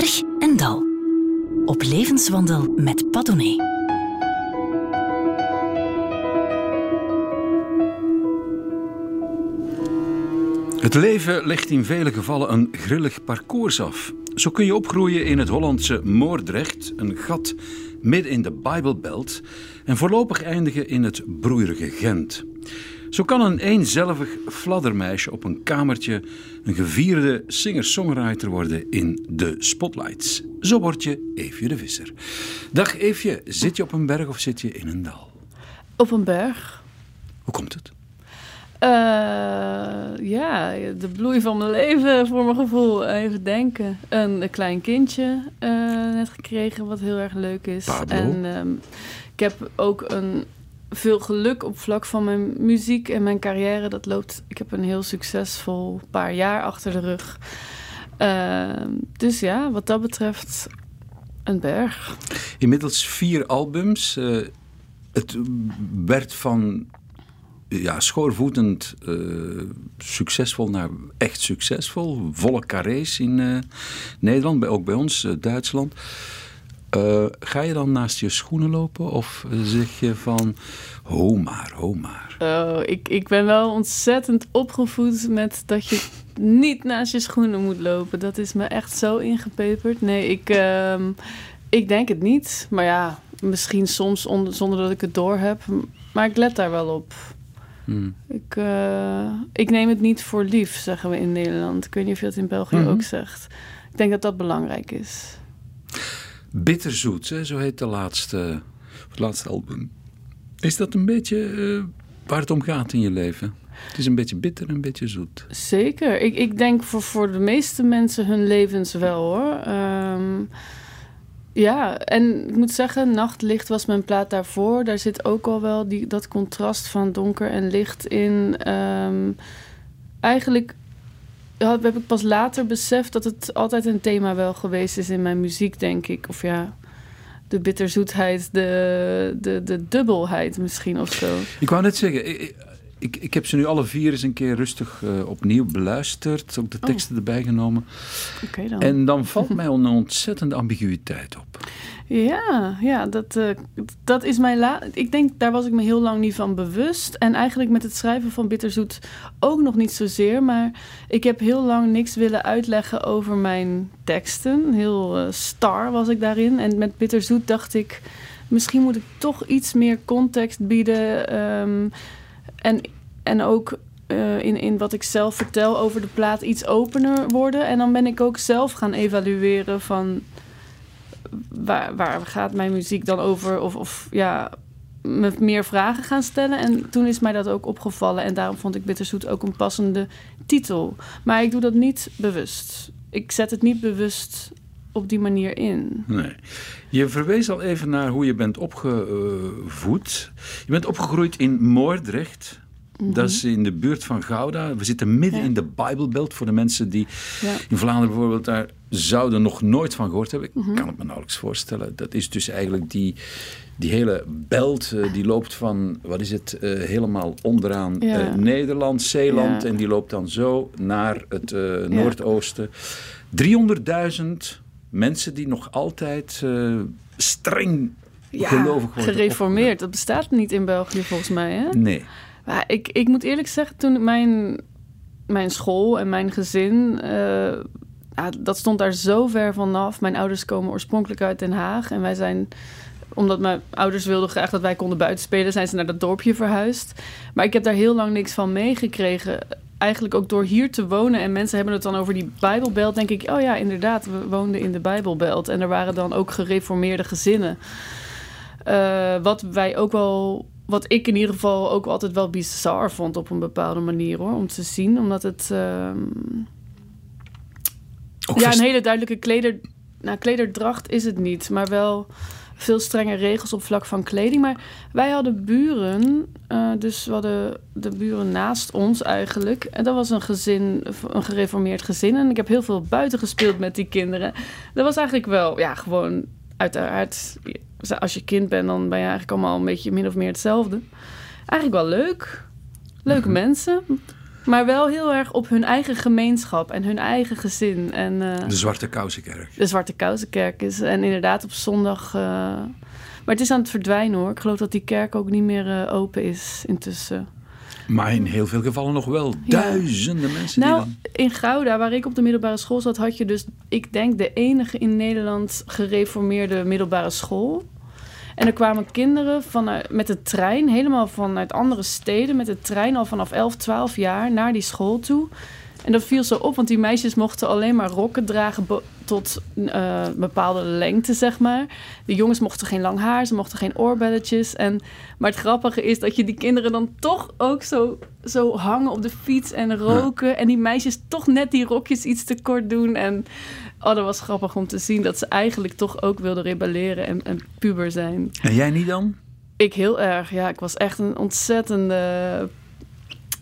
berg en dal. Op levenswandel met Padone. Het leven legt in vele gevallen een grillig parcours af. Zo kun je opgroeien in het Hollandse Moordrecht, een gat midden in de Bijbelbelt, en voorlopig eindigen in het broeierige Gent. Zo kan een eenzelvig fladdermeisje op een kamertje een gevierde singer-songwriter worden in de spotlights. Zo word je Eefje de Visser. Dag Eefje, zit je op een berg of zit je in een dal? Op een berg. Hoe komt het? Uh, ja, de bloei van mijn leven voor mijn gevoel. Even denken. Een, een klein kindje uh, net gekregen, wat heel erg leuk is. Pablo. En um, ik heb ook een, veel geluk op vlak van mijn muziek en mijn carrière. Dat loopt. Ik heb een heel succesvol paar jaar achter de rug. Uh, dus ja, wat dat betreft, een berg. Inmiddels vier albums. Uh, het werd van ja, schoorvoetend uh, succesvol naar echt succesvol. Volle carrés in uh, Nederland, ook bij ons, uh, Duitsland. ga je dan naast je schoenen lopen of zeg je van ho maar, ho maar? Oh, ik, ik ben wel ontzettend opgevoed met dat je niet naast je schoenen moet lopen. Dat is me echt zo ingepeperd. Nee, ik, ehm, ik denk het niet. Maar ja, misschien soms onder, zonder dat ik het door heb. Maar ik let daar wel op. Hmm. Ik, uh, ik neem het niet voor lief, zeggen we in Nederland. Ik weet niet of je dat in België Mhm. ook zegt. Ik denk dat dat belangrijk is. Bitterzoet, hè? zo heet de laatste, het laatste album. Is dat een beetje uh, waar het om gaat in je leven? Het is een beetje bitter en een beetje zoet. Zeker. Ik, ik denk voor, voor de meeste mensen hun levens wel hoor. Um, ja, en ik moet zeggen, Nachtlicht was mijn plaat daarvoor. Daar zit ook al wel die, dat contrast van donker en licht in. Um, eigenlijk heb ik pas later beseft dat het altijd een thema wel geweest is in mijn muziek, denk ik. Of ja, de bitterzoetheid, de, de, de dubbelheid misschien of zo. Ik wou net zeggen, ik, ik, ik heb ze nu alle vier eens een keer rustig uh, opnieuw beluisterd. Ook de teksten oh. erbij genomen. Okay dan. En dan valt mij een ontzettende ambiguïteit op. Ja, ja dat, uh, dat is mijn la. Ik denk, daar was ik me heel lang niet van bewust. En eigenlijk met het schrijven van Bitterzoet ook nog niet zozeer. Maar ik heb heel lang niks willen uitleggen over mijn teksten. Heel uh, star was ik daarin. En met Bitterzoet dacht ik, misschien moet ik toch iets meer context bieden. Um, en, en ook uh, in, in wat ik zelf vertel over de plaat iets opener worden. En dan ben ik ook zelf gaan evalueren van waar, waar gaat mijn muziek dan over? Of, of ja, met meer vragen gaan stellen. En toen is mij dat ook opgevallen. En daarom vond ik Bitterzoet ook een passende titel. Maar ik doe dat niet bewust. Ik zet het niet bewust op die manier in. Nee. Je verwees al even naar hoe je bent opgevoed. Je bent opgegroeid in Moordrecht. Dat is in de buurt van Gouda. We zitten midden ja. in de Bijbelbelt. Voor de mensen die ja. in Vlaanderen bijvoorbeeld daar zouden nog nooit van gehoord hebben. Ik -hmm. kan het me nauwelijks voorstellen. Dat is dus eigenlijk die, die hele belt. Uh, die loopt van, wat is het, uh, helemaal onderaan ja. uh, Nederland, Zeeland. En die loopt dan zo naar het noordoosten. 300.000 mensen die nog altijd streng ja, gelovig worden. Gereformeerd, opgedaan. dat bestaat niet in België volgens mij, hè? Nee. Ik, ik moet eerlijk zeggen, toen mijn, mijn school en mijn gezin... Ja, dat stond daar zo ver vanaf. Mijn ouders komen oorspronkelijk uit Den Haag. En wij zijn, omdat mijn ouders wilden graag dat wij konden buitenspelen... zijn ze naar dat dorpje verhuisd. Maar ik heb daar heel lang niks van meegekregen eigenlijk ook door hier te wonen en mensen hebben het dan over die Bijbelbelt, denk ik, oh ja, inderdaad, we woonden in de Bijbelbelt en er waren dan ook gereformeerde gezinnen. Uh, wat wij ook wel, wat ik in ieder geval ook altijd wel bizar vond op een bepaalde manier hoor, om te zien, omdat het uh, ja een hele duidelijke kleder, nou, klederdracht is het niet, maar wel veel strenge regels op vlak van kleding. Maar wij hadden buren, uh, dus we hadden de buren naast ons eigenlijk. En dat was een gezin, een gereformeerd gezin. En ik heb heel veel buiten gespeeld met die kinderen. Dat was eigenlijk wel, ja, gewoon uiteraard. Als je kind bent, dan ben je eigenlijk allemaal een beetje min of meer hetzelfde. Eigenlijk wel leuk. Leuke mm -hmm. mensen. Maar wel heel erg op hun eigen gemeenschap en hun eigen gezin. En, uh, de Zwarte Kousenkerk. De Zwarte Kousenkerk is. En inderdaad op zondag. Uh, maar het is aan het verdwijnen hoor. Ik geloof dat die kerk ook niet meer uh, open is intussen. Maar in heel veel gevallen nog wel duizenden mensen. Nou, die dan... in Gouda, waar ik op de middelbare school zat, had je dus, ik denk, de enige in Nederland gereformeerde middelbare school. En er kwamen kinderen vanuit, met de trein, helemaal vanuit andere steden, met de trein al vanaf 11, 12 jaar naar die school toe. En dat viel zo op, want die meisjes mochten alleen maar rokken dragen tot uh, bepaalde lengte, zeg maar. De jongens mochten geen lang haar, ze mochten geen oorbelletjes. En, maar het grappige is dat je die kinderen dan toch ook zo, zo hangen op de fiets en roken. Ja. En die meisjes toch net die rokjes iets te kort doen. En oh, dat was grappig om te zien dat ze eigenlijk toch ook wilden rebelleren en, en puber zijn. En jij niet dan? Ik heel erg, ja. Ik was echt een ontzettende...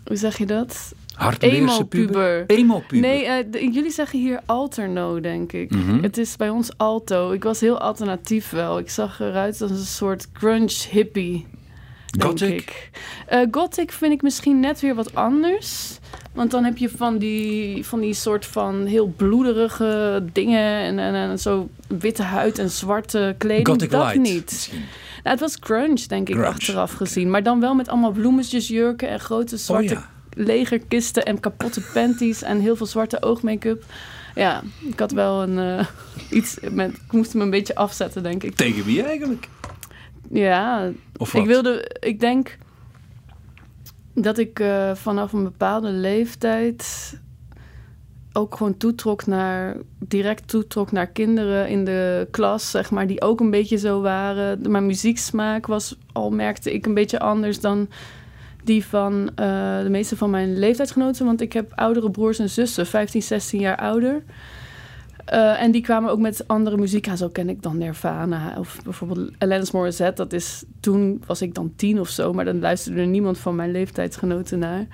Hoe zeg je dat? Emo-puber. Emo-puber. Nee, uh, jullie zeggen hier alterno, denk ik. Mm -hmm. Het is bij ons alto. Ik was heel alternatief wel. Ik zag eruit als een soort grunge hippie. Gothic? Uh, gothic vind ik misschien net weer wat anders. Want dan heb je van die, van die soort van heel bloederige dingen. En, en, en zo witte huid en zwarte kleding. Gothic dat light, niet. Misschien. Nou, het was grunge, denk ik, Grunge, achteraf gezien. Maar dan wel met allemaal bloemetjesjurken en grote zwarte Oh ja. Legerkisten en kapotte panties en heel veel zwarte oogmake-up. Ja, ik had wel een eh, iets met. Ik moest hem een beetje afzetten, denk ik. Tegen wie eigenlijk? Ja, Of wat? ik wilde. Ik denk dat ik eh, vanaf een bepaalde leeftijd ook gewoon toetrok naar direct toetrok naar kinderen in de klas, zeg maar, die ook een beetje zo waren. Mijn muzieksmaak was al merkte ik een beetje anders dan die van eh, de meeste van mijn leeftijdsgenoten, want ik heb oudere broers en zussen, 15, 16 jaar ouder. Eh, en die kwamen ook met andere muziek aan. Zo ken ik dan Nirvana of bijvoorbeeld Alanis Morissette. Dat is, toen was ik dan tien of zo, maar dan luisterde er niemand van mijn leeftijdsgenoten naar.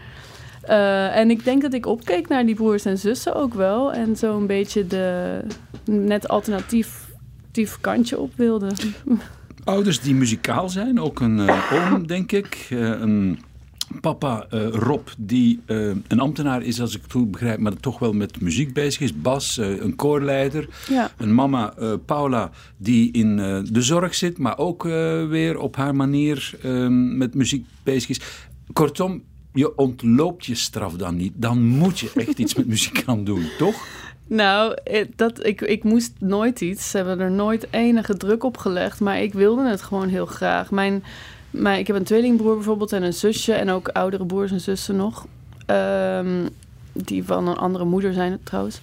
Eh, en ik denk dat ik opkeek naar die broers en zussen ook wel. En zo een beetje de net alternatief kantje op wilde. Ouders die muzikaal zijn, ook een eh, oom, denk ik. Een papa eh, Rob, die eh, een ambtenaar is, als ik het goed begrijp, maar toch wel met muziek bezig is. Bas, eh, een koorleider. Ja. Een mama, Paula, die in de zorg zit, maar ook weer op haar manier eh, met muziek bezig is. Kortom, je ontloopt je straf dan niet. Dan moet je echt iets met muziek gaan doen, toch? Nou, dat, ik, ik moest nooit iets. Ze hebben er nooit enige druk op gelegd. Maar ik wilde het gewoon heel graag. Mijn, mijn, ik heb een tweelingbroer bijvoorbeeld en een zusje. En ook oudere broers en zussen nog. Ehm, die van een andere moeder zijn trouwens.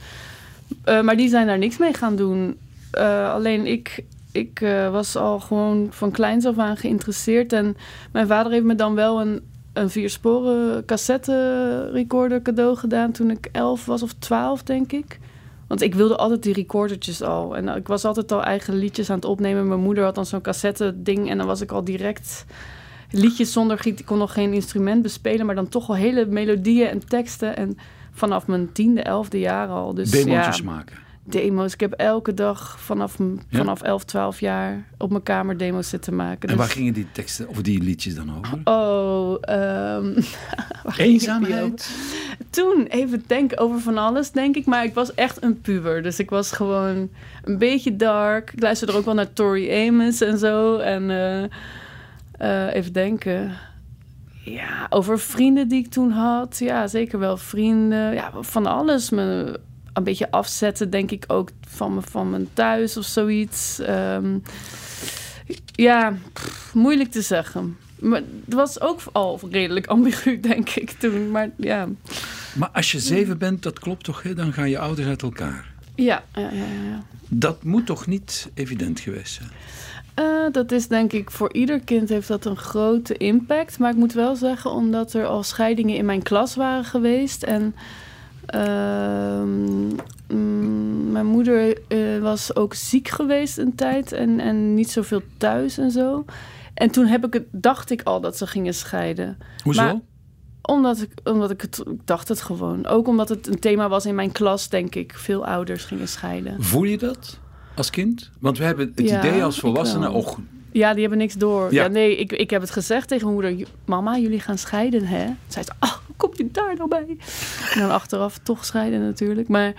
Eh, maar die zijn daar niks mee gaan doen. Eh, alleen ik, ik eh, was al gewoon van kleins af aan geïnteresseerd. En mijn vader heeft me dan wel een, een viersporen cassette recorder cadeau gedaan toen ik elf was of twaalf, denk ik. Want ik wilde altijd die recordertjes al. En ik was altijd al eigen liedjes aan het opnemen. Mijn moeder had dan zo'n cassette ding. En dan was ik al direct liedjes zonder giet. Ik kon nog geen instrument bespelen. Maar dan toch al hele melodieën en teksten. En vanaf mijn tiende, elfde jaar al. Dus Demootjes ja, maken. demo's. Ik heb elke dag vanaf, Ja? vanaf 11, 12 jaar op mijn kamer demo's zitten maken. En Dus- waar gingen die teksten of die liedjes dan over? Oh, over? Eenzaamheid? Toen even denken over van alles, denk ik. Maar ik was echt een puber. Dus ik was gewoon een beetje dark. Ik luisterde ook wel naar Tori Amos en zo. En eh, eh, even denken. Ja, over vrienden die ik toen had. Ja, zeker wel vrienden. Ja, van alles. Me een beetje afzetten, denk ik ook van, me, van mijn thuis of zoiets. Ehm, ja, moeilijk te zeggen. Maar het was ook al redelijk ambigu, denk ik, toen. Maar ja, Maar als je zeven bent, dat klopt toch, hè? dan gaan je ouders uit elkaar. ja, ja, ja. ja. Dat moet toch niet evident geweest zijn? Eh, dat is denk ik voor ieder kind heeft dat een grote impact. Maar ik moet wel zeggen, omdat er al scheidingen in mijn klas waren geweest. En ehm, mm, mijn moeder eh, was ook ziek geweest een tijd en, en niet zoveel thuis en zo. En toen heb ik het, dacht ik al dat ze gingen scheiden. Hoezo? Maar- Omdat ik, omdat ik het ik dacht het gewoon. Ook omdat het een thema was in mijn klas, denk ik. Veel ouders gingen scheiden. Voel je dat als kind? Want we hebben het Ja, idee als volwassenen, och, Ja, die hebben niks door. Ja. Ja, nee, ik, ik heb het gezegd tegen mijn moeder. "J- Mama, jullie gaan scheiden, hè? Zei ze, oh, kom je daar nou bij? En dan achteraf toch scheiden natuurlijk. Maar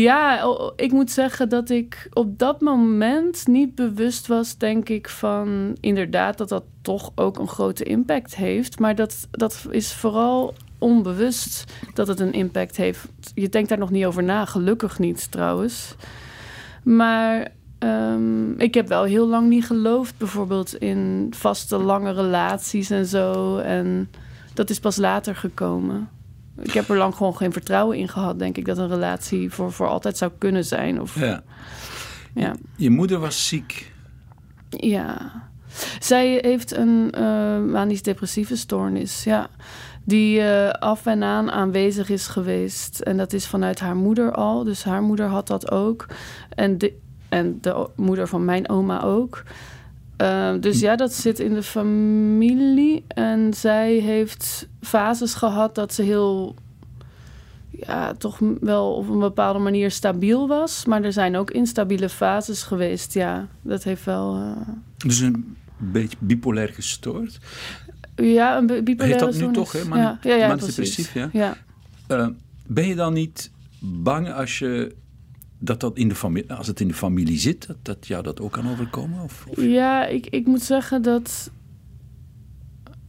ja, ik moet zeggen dat ik op dat moment niet bewust was, denk ik, van inderdaad dat dat toch ook een grote impact heeft. Maar dat, dat is vooral onbewust dat het een impact heeft. Je denkt daar nog niet over na, gelukkig niet trouwens. Maar ehm, ik heb wel heel lang niet geloofd, bijvoorbeeld in vaste lange relaties en zo. En dat is pas later gekomen. Ik heb er lang gewoon geen vertrouwen in gehad, denk ik, dat een relatie voor, voor altijd zou kunnen zijn. Of, ja. ja. Je moeder was ziek. Ja. Zij heeft een uh, manisch-depressieve stoornis, ja. Die uh, af en aan aanwezig is geweest. En dat is vanuit haar moeder al. Dus haar moeder had dat ook. En de, en de moeder van mijn oma ook. Uh, dus ja, dat zit in de familie. En zij heeft fases gehad dat ze heel, ja, toch wel op een bepaalde manier stabiel was. Maar er zijn ook instabiele fases geweest. Ja, dat heeft wel. Uh... Dus een beetje bipolair gestoord? Ja, een bipolaire Heet dat nu toch, hè? Ja, ja, ja, ja. ja. Uh, ben je dan niet bang als je dat dat in de familie, als het in de familie zit, dat, dat jou dat ook kan overkomen? Of? Ja, ik, ik moet zeggen dat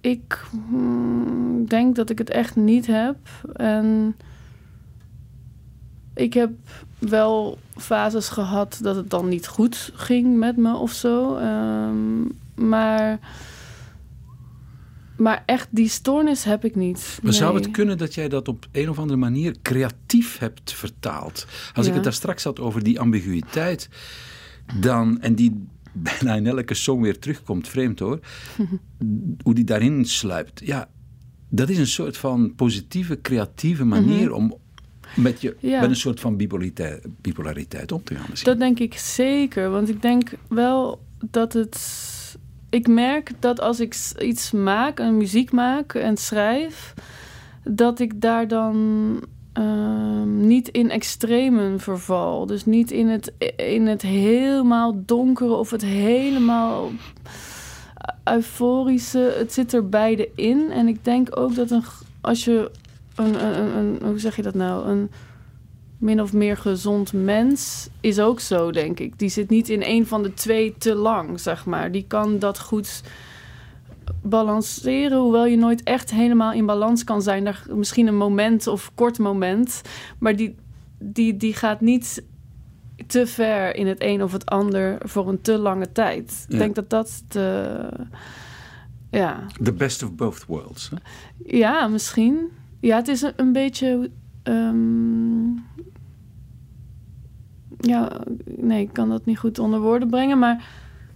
ik hmm, denk dat ik het echt niet heb. En ik heb wel fases gehad dat het dan niet goed ging met me of zo. Um, maar maar echt, die stoornis heb ik niet. Maar zou het kunnen dat jij dat op een of andere manier creatief hebt vertaald? Als Ja. ik het daar straks had over die ambiguïteit, dan, en die bijna in elke song weer terugkomt, vreemd hoor, hoe die daarin sluipt. Ja, dat is een soort van positieve, creatieve manier om met, je, Mhm. Ja. met een soort van bipolariteit, bipolariteit om te gaan. Misschien. Dat denk ik zeker. Want ik denk wel dat het. Ik merk dat als ik iets maak, een muziek maak en schrijf, dat ik daar dan ehm, niet in extremen verval. Dus niet in het, in het helemaal donkere of het helemaal euforische. Het zit er beide in. En ik denk ook dat een, als je een, een, een- hoe zeg je dat nou? Een min of meer gezond mens is ook zo, denk ik. Die zit niet in een van de twee te lang, zeg maar. Die kan dat goed balanceren, hoewel je nooit echt helemaal in balans kan zijn. Daar, misschien een moment of kort moment, maar die, die, die gaat niet te ver in het een of het ander voor een te lange tijd. Ja. Ik denk dat dat de... Ja, The best of both worlds. Hè? ja, misschien. Ja, het is een, een beetje. ehm, ja, nee, ik kan dat niet goed onder woorden brengen. Maar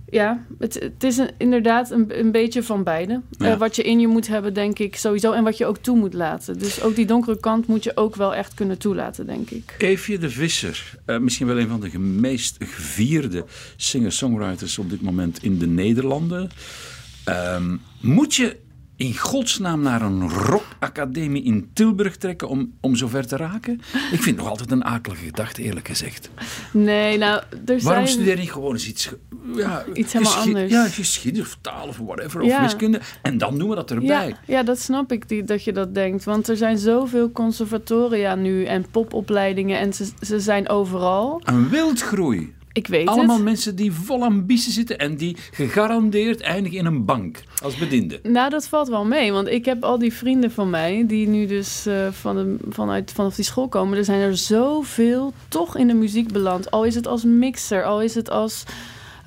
ja, het, het is een, inderdaad een, een beetje van beide. Ja. Eh, wat je in je moet hebben, denk ik sowieso. En wat je ook toe moet laten. Dus ook die donkere kant moet je ook wel echt kunnen toelaten, denk ik. Eefje de Visser, eh, misschien wel een van de meest gevierde singer-songwriters op dit moment in de Nederlanden. Ehm, moet je in godsnaam naar een rockacademie in Tilburg trekken om, om zover te raken? Ik vind het nog altijd een akelige gedachte, eerlijk gezegd. Nee, nou, er Waarom zijn... studeer je niet gewoon eens iets... Ja, Iets helemaal anders. Ja, geschiedenis of taal of whatever, of wiskunde. En dan doen we dat erbij. Ja, ja, dat snap ik, die, dat je dat denkt. Want er zijn zoveel conservatoria nu en popopleidingen en ze, ze zijn overal. Een wildgroei. Ik weet Allemaal het. mensen die vol ambitie zitten en die gegarandeerd eindigen in een bank als bediende. Nou, dat valt wel mee. Want ik heb al die vrienden van mij... die nu dus eh, van de, vanuit, vanaf die school komen... er zijn er zoveel toch in de muziek beland. Al is het als mixer, al is het als...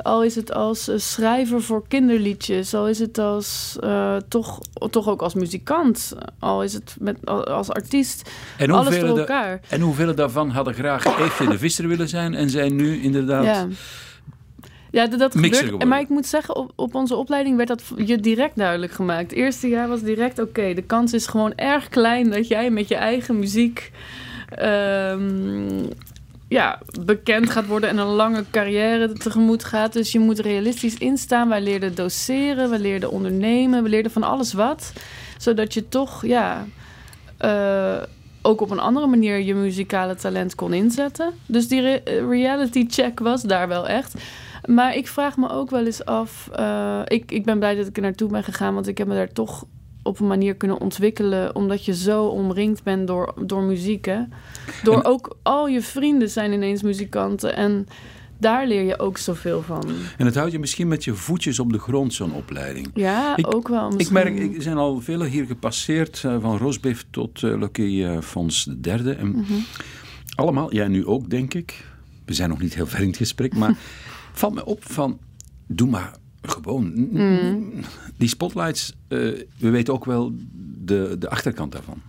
Al is het als eh, schrijver voor kinderliedjes, al is het als, eh, toch, toch ook als muzikant, al is het met, als artiest. En Alles hoeveel, door elkaar. en hoeveel daarvan hadden graag Eefje de Visser willen zijn en zijn nu inderdaad... Ja. Ja, dat, dat gebeurt. Maar ik moet zeggen, op, op onze opleiding werd dat je direct duidelijk gemaakt. Het eerste jaar was direct oké. de kans is gewoon erg klein dat jij met je eigen muziek ehm, ja, bekend gaat worden en een lange carrière tegemoet gaat. Dus je moet realistisch instaan. Wij leerden doseren, we leerden ondernemen, we leerden van alles wat. Zodat je toch, ja. eh, ook op een andere manier je muzikale talent kon inzetten. Dus die re- reality check was daar wel echt. Maar ik vraag me ook wel eens af. eh, ik, ik ben blij dat ik er naartoe ben gegaan, want ik heb me daar toch op een manier kunnen ontwikkelen, omdat je zo omringd bent door, door muziek. Hè? Door En- ook al je vrienden zijn ineens muzikanten. En daar leer je ook zoveel van. En het houdt je misschien met je voetjes op de grond, zo'n opleiding. Ja, Ik- ook wel. Ik merk, er zijn al vele hier gepasseerd, eh, van Rosbeef tot uh, Lucky eh, Fons de derde. En Mhm. allemaal, jij nu ook, denk ik. We zijn nog niet heel ver in het gesprek, maar valt me op van, doe maar gewoon. Mhm. Die spotlights, eh, we weten ook wel de, de achterkant daarvan.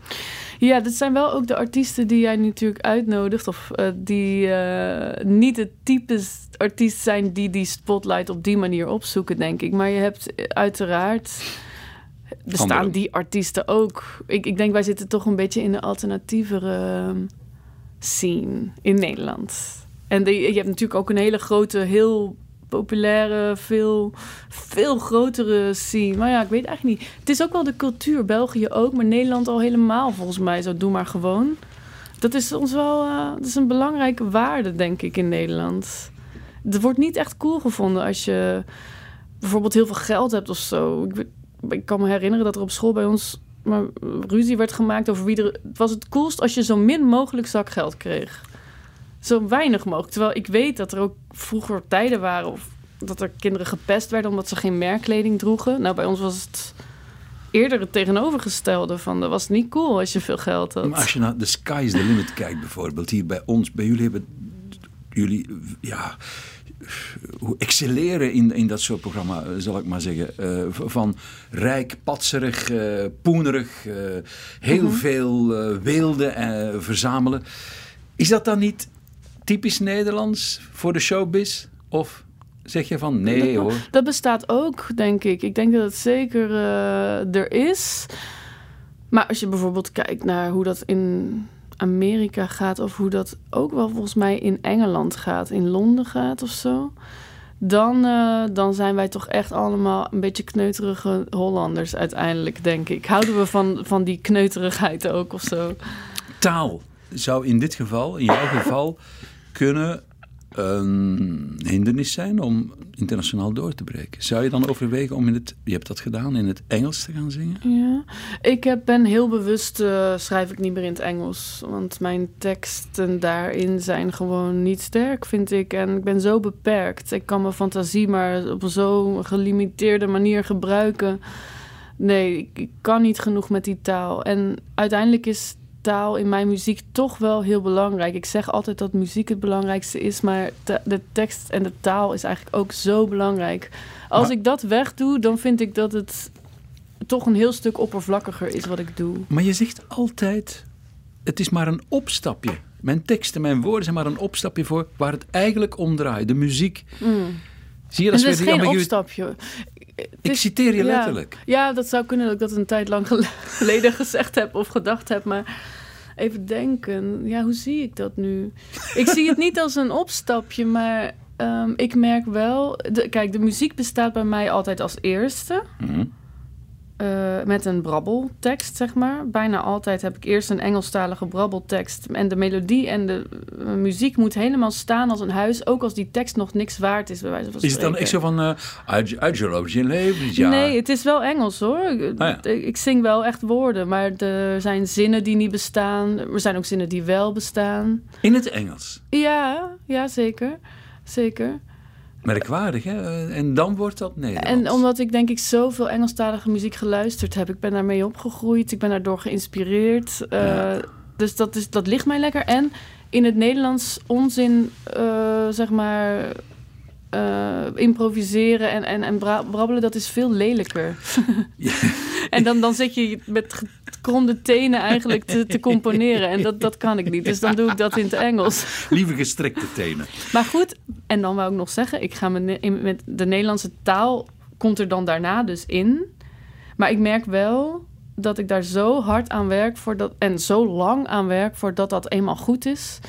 Ja, dat zijn wel ook de artiesten die jij natuurlijk uitnodigt. Of eh, die eh, niet het type artiest zijn die die spotlight op die manier opzoeken, denk ik. Maar je hebt uiteraard. Bestaan die artiesten ook? Ik, ik denk wij zitten toch een beetje in de alternatievere ehm, scene in Nederland. En de- je hebt natuurlijk ook een hele grote, heel populaire, veel, veel grotere scene. Maar ja, ik weet eigenlijk niet. Het is ook wel de cultuur, België ook, maar Nederland al helemaal volgens mij. Zo doe maar gewoon. Dat is ons wel, eh, dat is een belangrijke waarde, denk ik, in Nederland. Het wordt niet echt cool gevonden als je bijvoorbeeld heel veel geld hebt of zo. Ik, kan me herinneren dat er op school bij ons maar ruzie werd gemaakt over wie er. Het was het coolst als je zo min mogelijk zakgeld kreeg. Zo weinig mogelijk. Terwijl ik weet dat er ook vroeger tijden waren of dat er kinderen gepest werden omdat ze geen merkkleding droegen. Nou, bij ons was het eerder het tegenovergestelde van dat was niet cool als je veel geld had. Maar als je naar The Sky is the Limit kijkt bijvoorbeeld, hier bij ons, bij jullie hebben jullie, ja, hoe excelleren in, in dat soort programma, eh, zal ik maar zeggen. Eh, van rijk, patserig, eh, poenerig, heel veel eh weelde eh, verzamelen. Is dat dan niet typisch Nederlands voor de showbiz? Of zeg je van nee dat, hoor? dat bestaat ook, denk ik. Ik denk dat het zeker eh, er is. Maar als je bijvoorbeeld kijkt naar hoe dat in Amerika gaat, of hoe dat ook wel volgens mij in Engeland gaat, in Londen gaat of zo. Dan, eh, dan zijn wij toch echt allemaal een beetje kneuterige Hollanders uiteindelijk, denk ik. Houden we van, van die kneuterigheid ook of zo? taal zou in dit geval, in jouw geval, kunnen een hindernis zijn om internationaal door te breken. Zou je dan overwegen om in het, je hebt dat gedaan, in het Engels te gaan zingen? Ja, ik heb, ben heel bewust, eh, schrijf ik niet meer in het Engels. Want mijn teksten daarin zijn gewoon niet sterk, vind ik. En ik ben zo beperkt. Ik kan mijn fantasie maar op een zo gelimiteerde manier gebruiken. Nee, ik kan niet genoeg met die taal. En uiteindelijk is taal in mijn muziek toch wel heel belangrijk. Ik zeg altijd dat muziek het belangrijkste is, maar te- de tekst en de taal is eigenlijk ook zo belangrijk. Als Maar- ik dat wegdoe, dan vind ik dat het toch een heel stuk oppervlakkiger is wat ik doe. Maar je zegt altijd, het is maar een opstapje. Mijn teksten, mijn woorden zijn maar een opstapje voor waar het eigenlijk om draait. De muziek. Zie je, dat is weer geen opstapje. Ik is- citeer je ja. letterlijk. Ja, dat zou kunnen dat ik dat een tijd lang gel- geleden gezegd heb of gedacht heb. Maar even denken, ja, hoe zie ik dat nu? Ik zie het niet als een opstapje, maar ehm, ik merk wel... De, kijk, de muziek bestaat bij mij altijd als eerste. Mhm. Eh, met een brabbeltekst, zeg maar. Bijna altijd heb ik eerst een Engelstalige brabbeltekst. En de melodie en de eh, muziek moet helemaal staan als een huis. Ook als die tekst nog niks waard is, bij wijze van Is het dan spreken. echt zo van, eh, uit, je loopt je levensjaar? Nee, het is wel Engels hoor. Ik, Ah, ja. ik zing wel echt woorden, maar er zijn zinnen die niet bestaan. Er zijn ook zinnen die wel bestaan. In het Engels. Ja, ja zeker. Zeker. Merkwaardig, hè? Eh, En dan wordt dat Nederlands. En omdat ik denk ik zoveel Engelstalige muziek geluisterd heb, ik ben daarmee opgegroeid, ik ben daardoor geïnspireerd. Eh, Ja. Dus dat, is, dat ligt mij lekker. En in het Nederlands onzin, eh, zeg maar, improviseren en, en, en bra- brabbelen, dat is veel lelijker. Ja. en dan, dan zit je met gekromde tenen eigenlijk te, te componeren. En dat, dat kan ik niet. Dus dan doe ik dat in het Engels. Lieve gestrekte tenen. Maar goed, en dan wou ik nog zeggen, ik ga met, met de Nederlandse taal komt er dan daarna dus in. Maar ik merk wel dat ik daar zo hard aan werk voor dat, en zo lang aan werk voordat dat eenmaal goed is.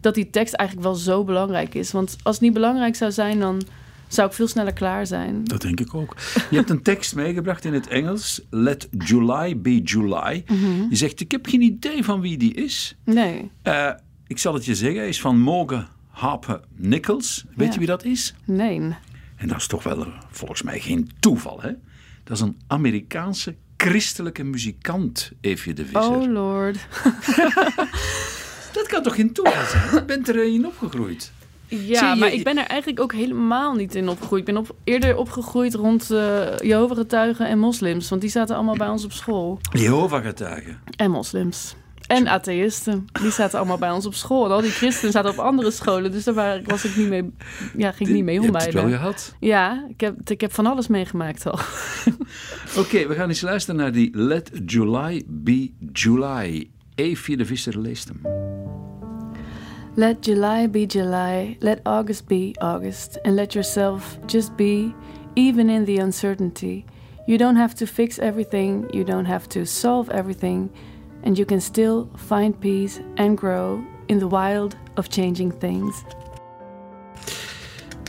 Dat die tekst eigenlijk wel zo belangrijk is. Want als het niet belangrijk zou zijn, dan zou ik veel sneller klaar zijn. Dat denk ik ook. Je hebt een tekst meegebracht in het Engels. Let July be July. Mhm. Je zegt, ik heb geen idee van wie die is. Nee, Eh, ik zal het je zeggen, hij is van Morgan Harper Nichols. Weet Ja. je wie dat is? nee. En dat is toch wel volgens mij geen toeval, hè? Dat is een Amerikaanse christelijke muzikant, Eefje de Visser. Oh lord. Dat kan toch geen toeval zijn? Je bent erin opgegroeid. Ja, je- maar ik ben er eigenlijk ook helemaal niet in opgegroeid. Ik ben op, eerder opgegroeid rond uh, Jehovah-getuigen en moslims. Want die zaten allemaal bij ons op school. Jehovah-getuigen. En moslims. En atheïsten. Die zaten allemaal bij ons op school. En al die christenen zaten op andere scholen. Dus daar was ik niet mee, ja, ging ik niet mee Je om hebt het wel bij. gehad. Ja, ik heb, ik heb van alles meegemaakt al. Oké, we gaan eens luisteren naar die Let July Be July. Eefje de Visser leest hem. Let July be July, let August be August, and let yourself just be, even in the uncertainty. You don't have to fix everything, you don't have to solve everything, and you can still find peace and grow in the wild of changing things.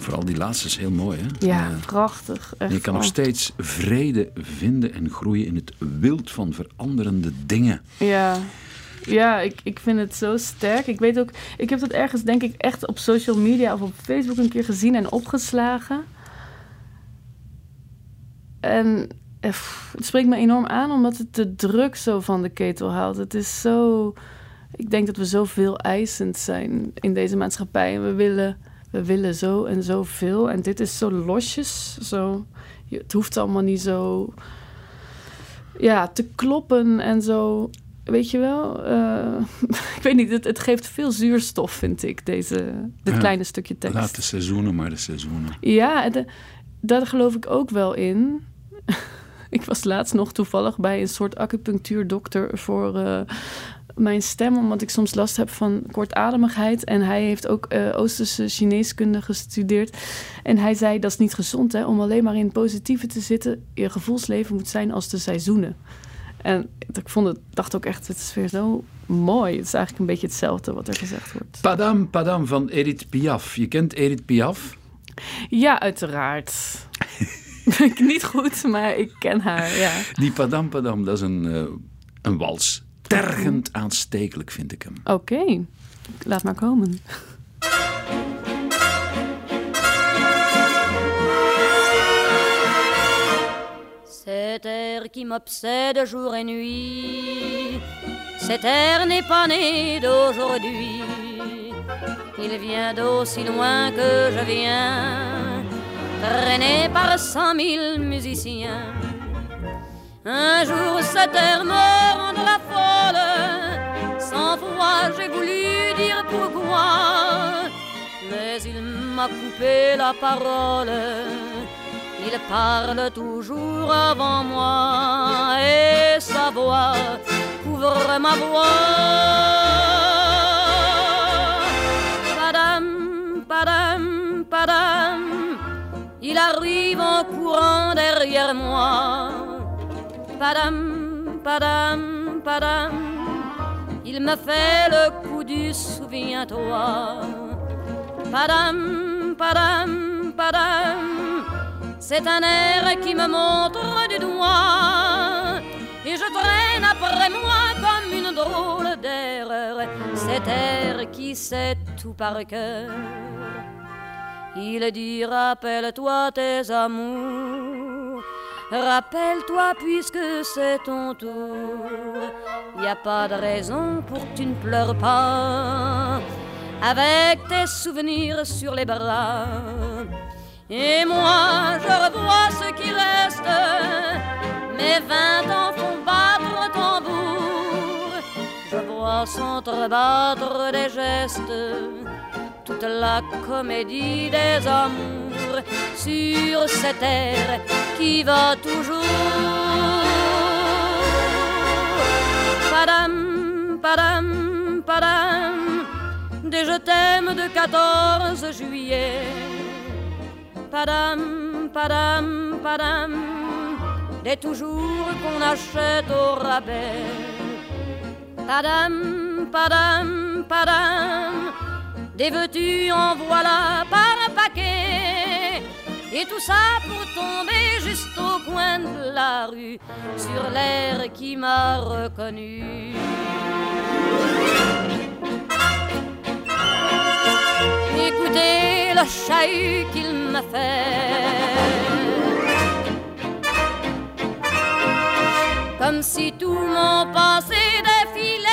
Vooral die laatste is heel mooi, hè? Ja, Eh, prachtig. Echt je kan nog steeds vrede vinden en groeien in het wild van veranderende dingen. Ja, ja ik, ik vind het zo sterk. Ik weet ook, ik heb dat ergens denk ik echt op social media of op Facebook een keer gezien en opgeslagen. En eh, het spreekt me enorm aan omdat het de druk zo van de ketel haalt. Het is zo, ik denk dat we zo veel eisend zijn in deze maatschappij. En we willen, we willen zo en zoveel. En dit is zo losjes, zo, het hoeft allemaal niet zo ja, te kloppen en zo. Weet je wel? Eh, ik weet niet, het, het geeft veel zuurstof, vind ik, deze, dit Ja. kleine stukje tekst. Laat de seizoenen maar de seizoenen. Ja, de- daar geloof ik ook wel in. ik was laatst nog toevallig bij een soort acupunctuurdokter voor eh, mijn stem, omdat ik soms last heb van kortademigheid. En hij heeft ook eh, Oosterse Chineeskunde gestudeerd. En hij zei: dat is niet gezond, hè, om alleen maar in het positieve te zitten. Je gevoelsleven moet zijn als de seizoenen. En ik vond het, dacht ook echt, het is weer zo mooi. Het is eigenlijk een beetje hetzelfde wat er gezegd wordt. Padam Padam van Edith Piaf. Je kent Edith Piaf? Ja, uiteraard. ik niet goed, maar ik ken haar, ja. Die Padam Padam, dat is een, eh, een wals. Tergend aanstekelijk vind ik hem. Oké, laat maar komen. Cet air qui m'obsède jour et nuit, cet air n'est pas né d'aujourd'hui. Il vient d'aussi loin que je viens, traîné par cent mille musiciens. Un jour cet air me rendra folle, cent fois j'ai voulu dire pourquoi, mais il m'a coupé la parole. Il parle toujours avant moi et sa voix couvre ma voix. Padam, padam, padam, il arrive en courant derrière moi. Padam, padam, padam, il me fait le coup du souviens-toi. Padam, padam, padam, c'est un air qui me montre du doigt et je traîne après moi comme une drôle d'erreur cet air qui sait tout par cœur. Il dit rappelle-toi tes amours, rappelle-toi puisque c'est ton tour. Y a pas de raison pour que tu ne pleures pas avec tes souvenirs sur les bras. Et moi, je revois ce qui reste. Mes vingt ans font battre tambour. Je vois s'entrebattre des gestes. Toute la comédie des amours sur cette air qui va toujours. Padam, padam, padam. Des je t'aime de 14 juillet. Padam, padam, padam, des toujours qu'on achète au rabais. Padam, padam, padam, des veux-tu en voilà par un paquet. Et tout ça pour tomber juste au coin de la rue, sur l'air qui m'a reconnu. Le chahut qu'il m'a fait. comme si tout mon passé défilait.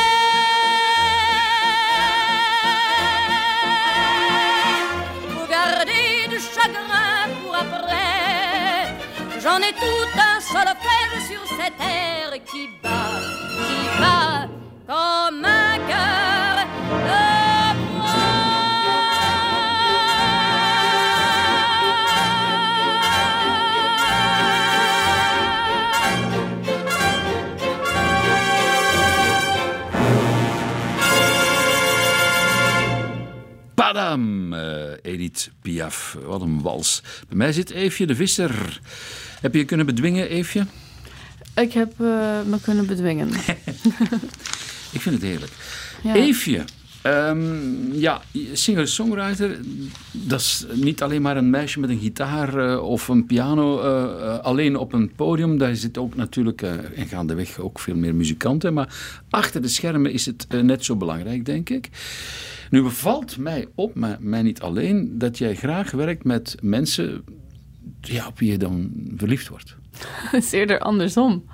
Pour garder du chagrin pour après, j'en ai tout un solfège sur cette terre qui bat, qui bat comme un cœur Padam, uh, Edith Piaf. Wat een wals. Bij mij zit Eefje de Visser. Heb je je kunnen bedwingen, Eefje? Ik heb uh, me kunnen bedwingen. Ik vind het heerlijk. Ja. Eefje, um, ja, singer-songwriter, dat is niet alleen maar een meisje met een gitaar uh, of een piano uh, alleen op een podium. Daar zitten ook natuurlijk, en gaandeweg ook veel meer muzikanten. Maar achter de schermen is het net zo belangrijk, denk ik. Nu bevalt mij op, maar mij niet alleen, dat jij graag werkt met mensen ja, op wie je dan verliefd wordt. Het is eerder andersom.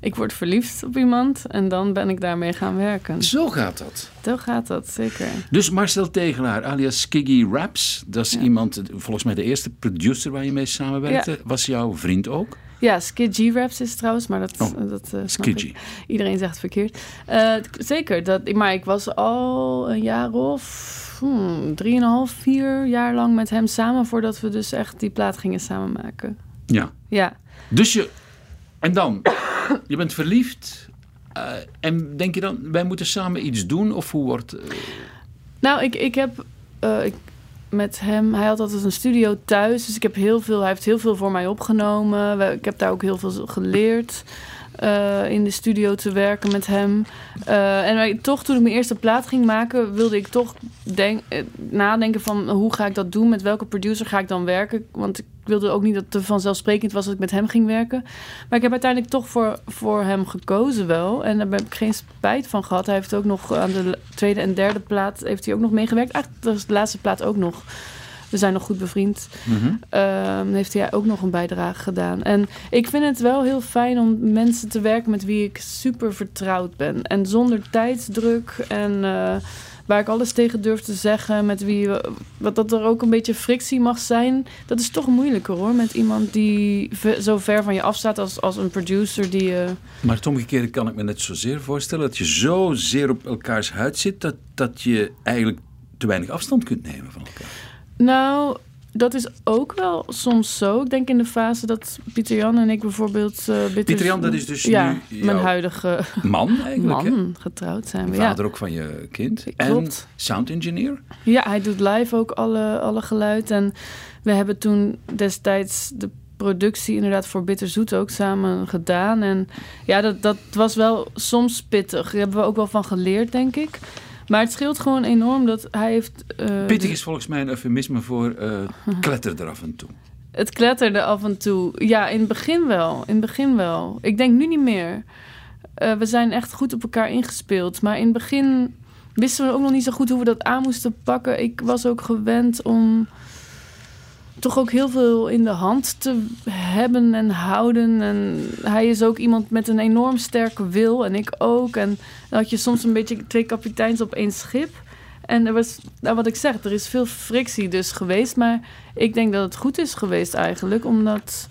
Ik word verliefd op iemand en dan ben ik daarmee gaan werken. Zo gaat dat. Zo gaat dat, zeker. Dus Marcel Tegelaar, alias Skiggy Raps, dat is iemand, volgens mij de eerste producer waar je mee samenwerkte, was jouw vriend ook? Ja, Skid G-Raps is trouwens, maar dat, oh, dat uh, Iedereen zegt het verkeerd. Uh, zeker, dat, maar ik was al een jaar of hmm, drieënhalf, vier jaar lang met hem samen... voordat we dus echt die plaat gingen samen maken. Ja. Ja. Dus je... En dan? je bent verliefd. Uh, en denk je dan, wij moeten samen iets doen? Of hoe wordt... Nou, ik, ik heb... ik, met hem. Hij had altijd een studio thuis. Dus ik heb heel veel, hij heeft heel veel voor mij opgenomen. Ik heb daar ook heel veel geleerd. Uh, in de studio te werken met hem. Uh, en toch, toen ik mijn eerste plaat ging maken, wilde ik toch denk, uh, nadenken van hoe ga ik dat doen? Met welke producer ga ik dan werken? Want ik wilde ook niet dat het vanzelfsprekend was dat ik met hem ging werken. Maar ik heb uiteindelijk toch voor, voor hem gekozen wel. En daar heb ik geen spijt van gehad. Hij heeft ook nog aan de tweede en derde plaat heeft hij ook nog meegewerkt. Eigenlijk de laatste plaat ook nog. We zijn nog goed bevriend. Mm heeft hij ook nog een bijdrage gedaan. En ik vind het wel heel fijn om mensen te werken met wie ik super vertrouwd ben. En zonder tijdsdruk en... Uh, waar ik alles tegen durf te zeggen, met wie wat dat er ook een beetje frictie mag zijn, dat is toch moeilijker hoor, met iemand die zo ver van je afstaat als, als een producer die. Uh... Maar het omgekeerde kan ik me net zozeer voorstellen dat je zo zeer op elkaars huid zit dat, dat je eigenlijk te weinig afstand kunt nemen van elkaar. Nou, dat is ook wel soms zo. Ik denk in de fase dat Pieter Jan en ik bijvoorbeeld... Uh, Pieter Jan, dat is dus ja, mijn huidige man eigenlijk, Man, getrouwd zijn we. Vader ook van je kind. Klopt. En sound engineer? Ja, hij doet live ook alle, alle geluid. En we hebben toen destijds de productie inderdaad voor Bitterzoet ook samen gedaan. En ja, dat, dat was wel soms pittig. Daar hebben we ook wel van geleerd, denk ik. Maar het scheelt gewoon enorm dat hij heeft... Uh, Pittig is volgens mij een eufemisme voor uh, kletterde af en toe. Het kletterde af en toe. Ja, in het begin wel. In het begin wel. Ik denk nu niet meer. Uh, we zijn echt goed op elkaar ingespeeld. Maar in het begin wisten we ook nog niet zo goed hoe we dat aan moesten pakken. Ik was ook gewend om toch ook heel veel in de hand te hebben en houden. En hij is ook iemand met een enorm sterke wil en ik ook. En dan had je soms een beetje twee kapiteins op één schip. En er was, nou wat ik zeg, er is veel frictie dus geweest. Maar ik denk dat het goed is geweest eigenlijk, omdat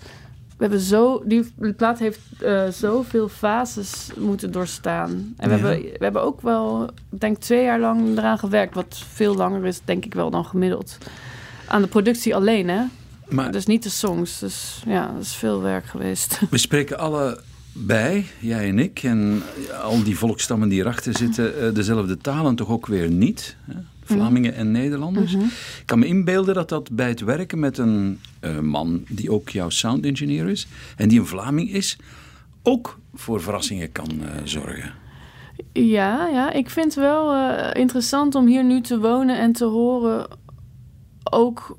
we hebben zo, die plaat heeft uh, zoveel fases moeten doorstaan. En we, hebben, we hebben ook wel, ik denk twee jaar lang eraan gewerkt, wat veel langer is, denk ik wel, dan gemiddeld aan de productie alleen, hè? Maar, dus niet de songs. Dus ja, dat is veel werk geweest. We spreken alle bij, jij en ik, en al die volkstammen die erachter zitten, eh, dezelfde talen toch ook weer niet. Hè? Vlamingen en Nederlanders. Mhm. Ik kan me inbeelden dat dat bij het werken met een uh, man die ook jouw sound engineer is en die een Vlaming is, ook voor verrassingen kan uh, zorgen. Ja, ja, ik vind het wel interessant om hier nu te wonen en te horen ook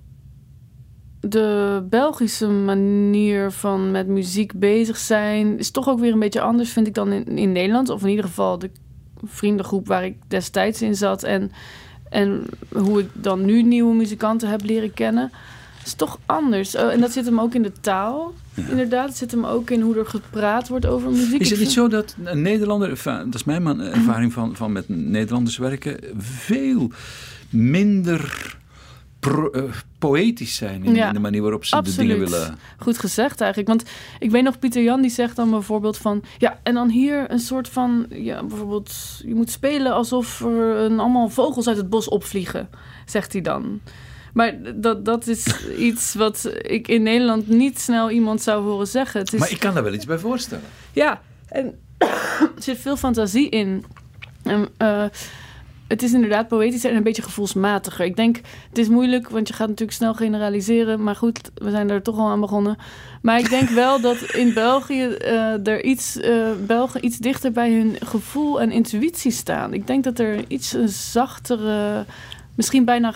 de Belgische manier van met muziek bezig zijn is toch ook weer een beetje anders, vind ik, dan in, in Nederland. Of in ieder geval de vriendengroep waar ik destijds in zat. En, en hoe ik dan nu nieuwe muzikanten heb leren kennen. is toch anders. Oh, en dat zit hem ook in de taal. Inderdaad, het zit hem ook in hoe er gepraat wordt over muziek. Is het niet zo dat een Nederlander, dat is mijn ervaring van, van met Nederlanders werken, veel minder pro- eh, poëtisch zijn in, Ja, in de manier waarop ze de Absoluut. dingen willen. Goed gezegd eigenlijk. Want ik weet nog, Pieter Jan die zegt dan bijvoorbeeld van... Ja, en dan hier een soort van... Ja, bijvoorbeeld, je moet spelen alsof er een, allemaal vogels uit het bos opvliegen. Zegt hij dan. Maar dat, dat is iets wat ik in Nederland niet snel iemand zou horen zeggen. Het is, Maar ik kan daar wel iets bij voorstellen. Ja, en er zit veel fantasie in. En, eh, het is inderdaad poëtisch en een beetje gevoelsmatiger. Ik denk, het is moeilijk, want je gaat natuurlijk snel generaliseren. Maar goed, we zijn er toch al aan begonnen. Maar ik denk wel dat in België eh, er iets, eh, Belgen iets dichter bij hun gevoel en intuïtie staan. Ik denk dat er iets een zachtere, misschien bijna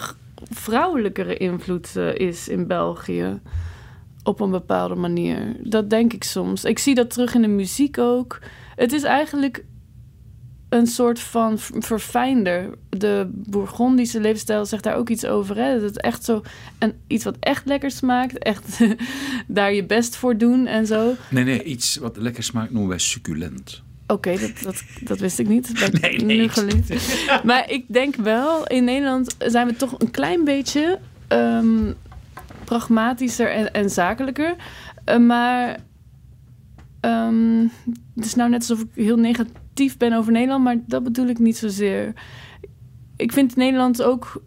vrouwelijkere invloed eh, is in België op een bepaalde manier. Dat denk ik soms. Ik zie dat terug in de muziek ook. Het is eigenlijk een soort van verfijnder. De Bourgondische levensstijl zegt daar ook iets over. Hè? Dat het echt zo en iets wat echt lekker smaakt. Echt daar je best voor doen en zo. Nee, nee, iets wat lekker smaakt noemen wij succulent. Oké, dat, dat, dat wist ik niet. Dat Nee, nee, nu. Maar ik denk wel, in Nederland zijn we toch een klein beetje ehm, pragmatischer en, en zakelijker. Eh, maar ehm, het is nou net alsof ik heel negatief ben over Nederland, maar dat bedoel ik niet zozeer. Ik vind Nederland ook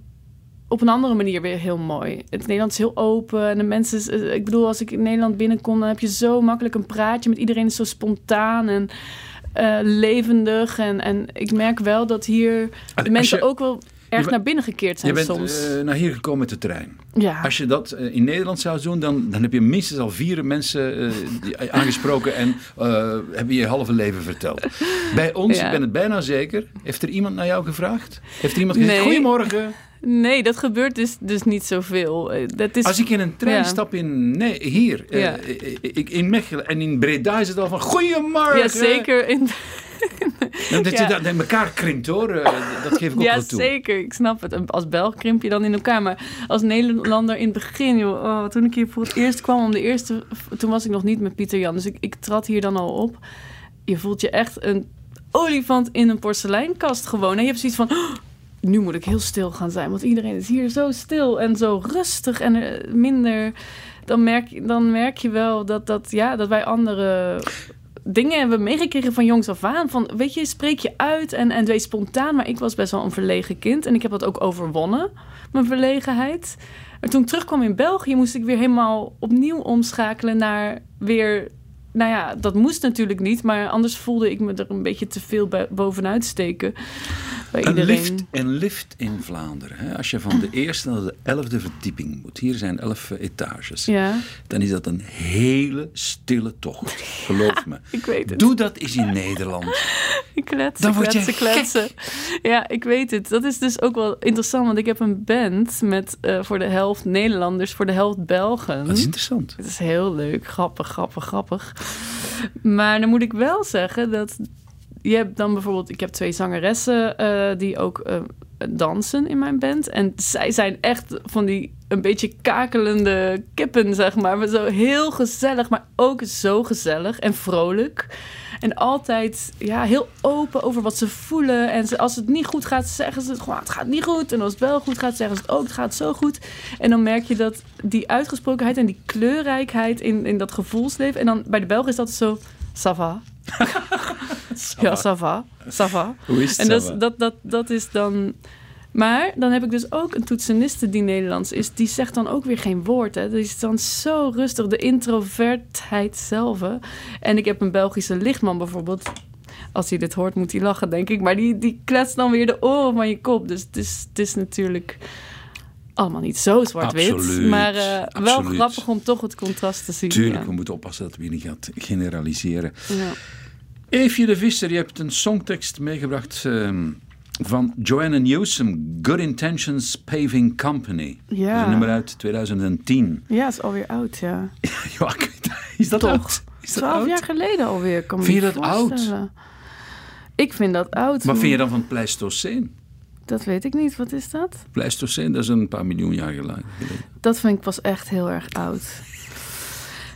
op een andere manier weer heel mooi. Het Nederland is heel open en de mensen... eh, Ik bedoel, als ik in Nederland binnenkom... dan heb je zo makkelijk een praatje met iedereen. is zo spontaan en eh, levendig. En, en ik merk wel dat hier de mensen je- ook wel erg je naar binnen gekeerd Je zijn bent soms. eh, naar hier gekomen met de trein. ja. Als je dat eh, in Nederland zou doen, dan, dan heb je minstens al vier mensen eh, die- aangesproken en eh heb je je halve leven verteld. Bij ons, Ja. ik ben het bijna zeker, heeft er iemand naar jou gevraagd? Heeft er iemand gezegd, Nee. goedemorgen, Nee, dat gebeurt dus, dus niet zoveel. Eh, Dat is, als ik in een trein Ja. stap in, nee, hier, eh, Ja. ik, in Mechelen en in Breda is het al van, goedemorgen. ja, zeker. In, dat je Ja. dat in elkaar krimpt hoor, eh, dat geef ik ook ja, wel toe. zeker. Ik snap het. Als Belg krimp je dan in elkaar. Maar als Nederlander in het begin... Joh, oh, toen ik hier voor het eerst kwam om de eerste... Toen was ik nog niet met Pieter Jan. Dus ik, ik trad hier dan al op. Je voelt je echt een olifant in een porseleinkast gewoon. En je hebt zoiets van... "Oh, nu moet ik heel stil gaan zijn. Want iedereen is hier zo stil en zo rustig en eh, minder... Dan merk, je- dan merk je wel dat, dat, ja, dat wij andere dingen hebben meegekregen van jongs af aan. Van, weet je, spreek je uit en, en wees spontaan. Maar ik was best wel een verlegen kind. En ik heb dat ook overwonnen, mijn verlegenheid. Maar toen ik terugkwam in België, moest ik weer helemaal opnieuw omschakelen naar weer... Nou ja, dat moest natuurlijk niet. Maar anders voelde ik me er een beetje te veel bovenuit steken. Een iedereen. lift, een lift in Vlaanderen. Hè? Als je van de eerste naar de elfde verdieping moet. Hier zijn elf etages. Ja, Dan is dat een hele stille tocht. Geloof me. ik weet het. Doe dat eens in Nederland. Kletsen, Dan word je kletsen, kletsen. Ja, ik weet het. Dat is dus ook wel interessant, want ik heb een band met eh, voor de helft Nederlanders, voor de helft Belgen. Dat is interessant. Het is heel leuk, grappig, grappig, grappig. Maar dan moet ik wel zeggen dat je hebt dan bijvoorbeeld, ik heb twee zangeressen eh, die ook eh, dansen in mijn band. En zij zijn echt van die een beetje kakelende kippen, zeg maar. Maar zo heel gezellig, maar ook zo gezellig en vrolijk. En altijd ja, heel open over wat ze voelen. En als het niet goed gaat, zeggen ze het gewoon, het gaat niet goed. En als het wel goed gaat, zeggen ze het ook, het gaat zo goed. En dan merk je dat die uitgesprokenheid en die kleurrijkheid in, in dat gevoelsleven. En dan bij de Belgen is dat zo, ça va. Ja, ça va, ça va. Hoe is het En dat, dat, dat, dat is dan... Maar dan heb ik dus ook een toetseniste die Nederlands is. Die zegt dan ook weer geen woord. Hè. Die is dan zo rustig. De introvertheid zelf. En ik heb een Belgische lichtman bijvoorbeeld. Als hij dit hoort, moet hij lachen, denk ik. Maar die, die kletst dan weer de oren van je kop. Dus het is, het is natuurlijk allemaal niet zo zwart-wit. Maar eh, wel grappig om toch het contrast te zien. Tuurlijk, ja. we moeten oppassen dat we niet gaan generaliseren. Ja. Eefje de Visser, je hebt een songtekst meegebracht ehm, van Joanna Newsom, Good Intentions Paving Company. Dat is Ja. een nummer uit 2010. ja, is alweer oud, ja. Ja, is dat Toch? oud? Is dat Twaalf oud? jaar geleden alweer. Kan Vind je dat oud? Ik vind dat oud. Wat vind je dan van het Pleistocene? Dat weet ik niet. Wat is dat? Pleistocene, dat is een paar miljoen jaar geleden. Dat vind ik pas echt heel erg oud.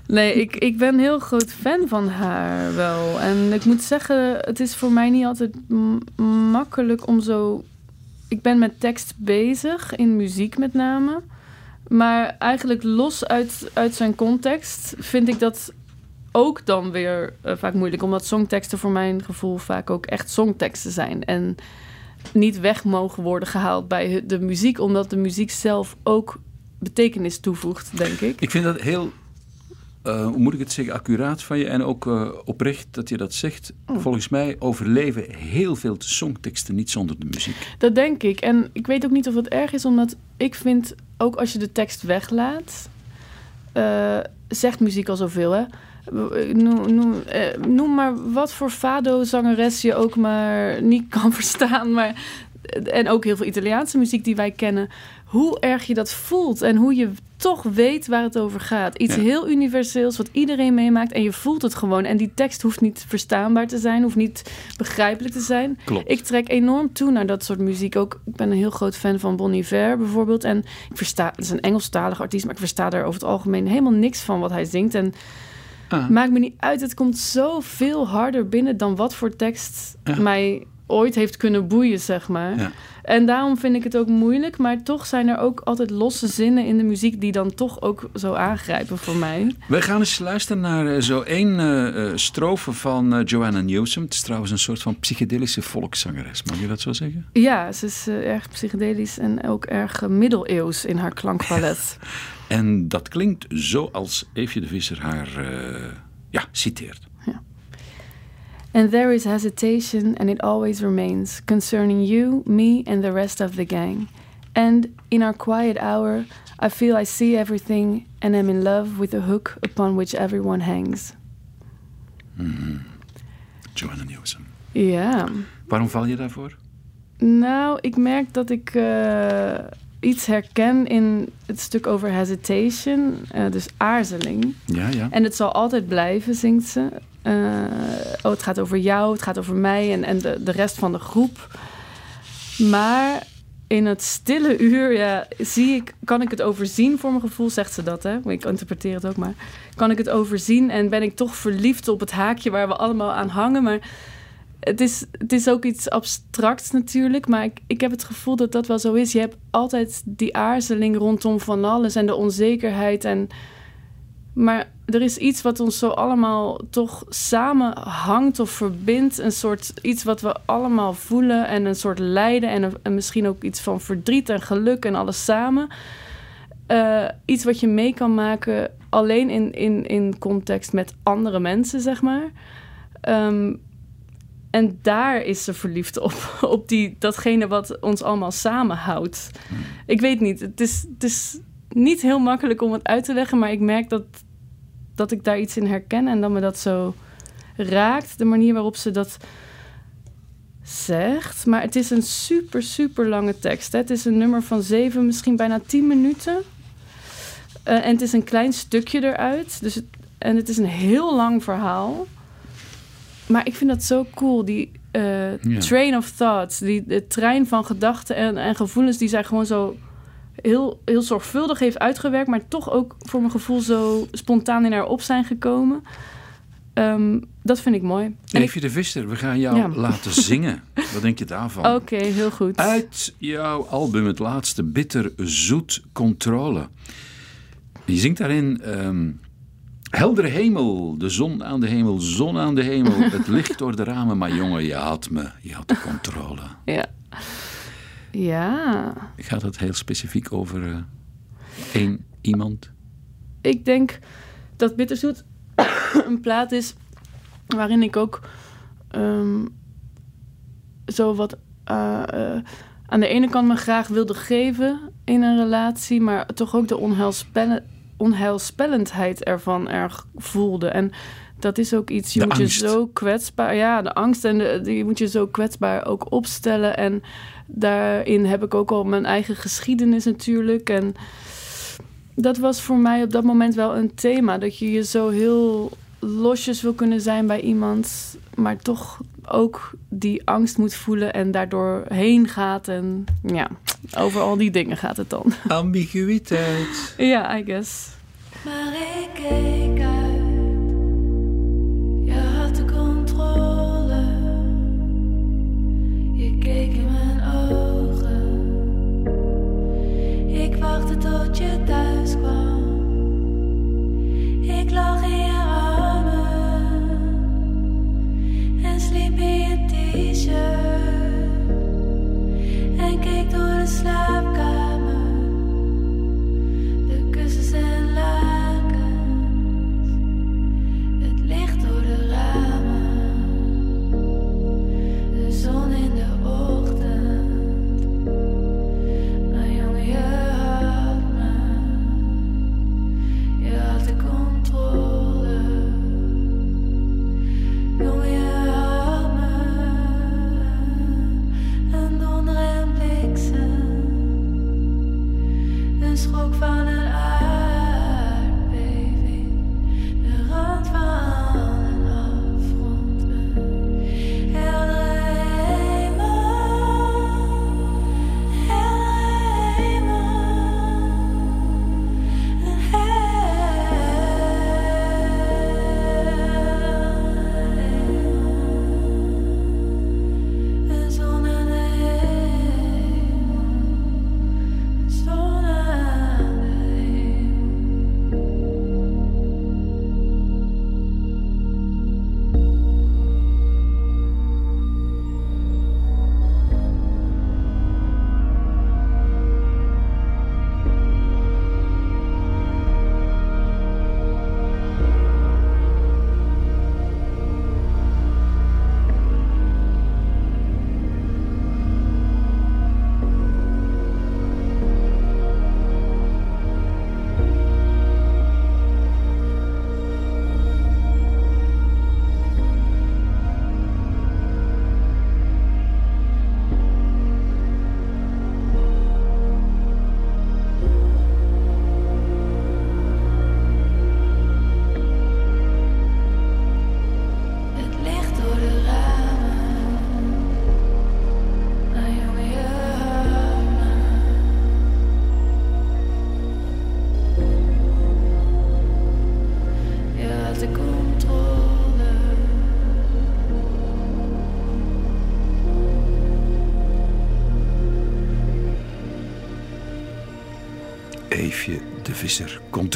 Nee, ik, ik ben een heel groot fan van haar wel. En ik moet zeggen, het is voor mij niet altijd makkelijk om zo... Ik ben met tekst bezig, in muziek met name. Maar eigenlijk los uit, uit zijn context vind ik dat ook dan weer eh, vaak moeilijk. Omdat songteksten voor mijn gevoel vaak ook echt songteksten zijn. En niet weg mogen worden gehaald bij de muziek. Omdat de muziek zelf ook betekenis toevoegt, denk ik. Ik vind dat heel, eh, hoe moet ik het zeggen, accuraat van je en ook eh, oprecht dat je dat zegt. Oh. Volgens mij overleven heel veel songteksten niet zonder de muziek. Dat denk ik. En ik weet ook niet of het erg is, omdat ik vind, ook als je de tekst weglaat, eh, zegt muziek al zoveel, hè? Noem, noem, eh, noem maar wat voor fado-zangeres je ook maar niet kan verstaan. Maar, en ook heel veel Italiaanse muziek die wij kennen. Hoe erg je dat voelt en hoe je toch weet waar het over gaat. Iets Ja. heel universeels wat iedereen meemaakt en je voelt het gewoon. En die tekst hoeft niet verstaanbaar te zijn, hoeft niet begrijpelijk te zijn. Klopt. Ik trek enorm toe naar dat soort muziek. Ook, ik ben een heel groot fan van Bon Iver bijvoorbeeld. En ik versta, het is een Engelstalig artiest, maar ik versta daar over het algemeen helemaal niks van wat hij zingt. En Ah. maakt me niet uit, het komt zo veel harder binnen dan wat voor tekst Ja. mij ooit heeft kunnen boeien, zeg maar. Ja. En daarom vind ik het ook moeilijk, maar toch zijn er ook altijd losse zinnen in de muziek die dan toch ook zo aangrijpen voor mij. Wij gaan eens luisteren naar eh, zo één eh, strofe van Joanna Newsom. Het is trouwens een soort van psychedelische volkszangeres, mag je dat zo zeggen? Ja, ze is erg psychedelisch en ook erg middeleeuws in haar klankpalet. En dat klinkt zo als Eefje de Visser haar eh, ja, citeert. And there is hesitation, and it always remains, concerning you, me, and the rest of the gang. And in our quiet hour, I feel I see everything and am in love with the hook upon which everyone hangs. Joanna Newsom. Ja, Waarom val je daarvoor? nou, ik merk dat ik eh, iets herken in het stuk over hesitation, eh, dus aarzeling. Ja, ja. En het zal altijd blijven, zingt ze. Oh, het gaat over jou, het gaat over mij en, en de, de rest van de groep. Maar in het stille uur, ja, zie ik, kan ik het overzien voor mijn gevoel, zegt ze dat, hè? Ik interpreteer het ook maar. Kan ik het overzien en ben ik toch verliefd op het haakje waar we allemaal aan hangen. Maar het is, het is ook iets abstracts natuurlijk, maar ik, ik heb het gevoel dat dat wel zo is. Je hebt altijd die aarzeling rondom van alles en de onzekerheid en... Maar er is iets wat ons zo allemaal toch samenhangt of verbindt. Een soort iets wat we allemaal voelen en een soort lijden en, en misschien ook iets van verdriet en geluk en alles samen. Eh, iets wat je mee kan maken alleen in, in, in context met andere mensen, zeg maar. Ehm, en daar is ze verliefd op, op die, datgene wat ons allemaal samenhoudt. Ik weet niet, het is, het is niet heel makkelijk om het uit te leggen, maar ik merk dat, dat ik daar iets in herken en dat me dat zo raakt. De manier waarop ze dat zegt. Maar het is een super, super lange tekst. Hè. Het is een nummer van zeven, misschien bijna tien minuten. Eh, en het is een klein stukje eruit. Dus het, en het is een heel lang verhaal. Maar ik vind dat zo cool. Die eh, Ja. train of thoughts. Die de trein van gedachten en, en gevoelens die zij gewoon zo heel, heel zorgvuldig heeft uitgewerkt. Maar toch ook voor mijn gevoel zo spontaan in haar op zijn gekomen. Ehm, dat vind ik mooi. En Eefje de Visser, we gaan jou Ja. laten zingen. Wat denk je daarvan? Oké, heel goed. Uit jouw album, het laatste, Bitter Zoet Controle. Je zingt daarin... ehm, Heldere hemel, de zon aan de hemel, zon aan de hemel. Het licht door de ramen, maar jongen, je had me, je had de controle. Ja. Ja. Gaat het heel specifiek over eh, één iemand? Ik denk dat Bitterzoet een plaat is waarin ik ook ehm, zo wat eh, eh, aan de ene kant me graag wilde geven in een relatie, maar toch ook de onheilspellen, onheilspellendheid ervan erg voelde. En dat is ook iets, je De moet angst. je zo kwetsbaar, ja, de angst en de, die- je moet je zo kwetsbaar ook opstellen. En daarin heb ik ook al mijn eigen geschiedenis natuurlijk. En dat was voor mij op dat moment wel een thema. Dat je je zo heel losjes wil kunnen zijn bij iemand, maar toch ook die angst moet voelen en daardoor heen gaat. En ja, over al die dingen gaat het dan. Ambiguïteit. Ja, I guess. Maar ik keek uit. Je had de controle. Je keek in mijn ogen. Ik wachtte tot je thuis t-shirt. En keek door de slaapkamer.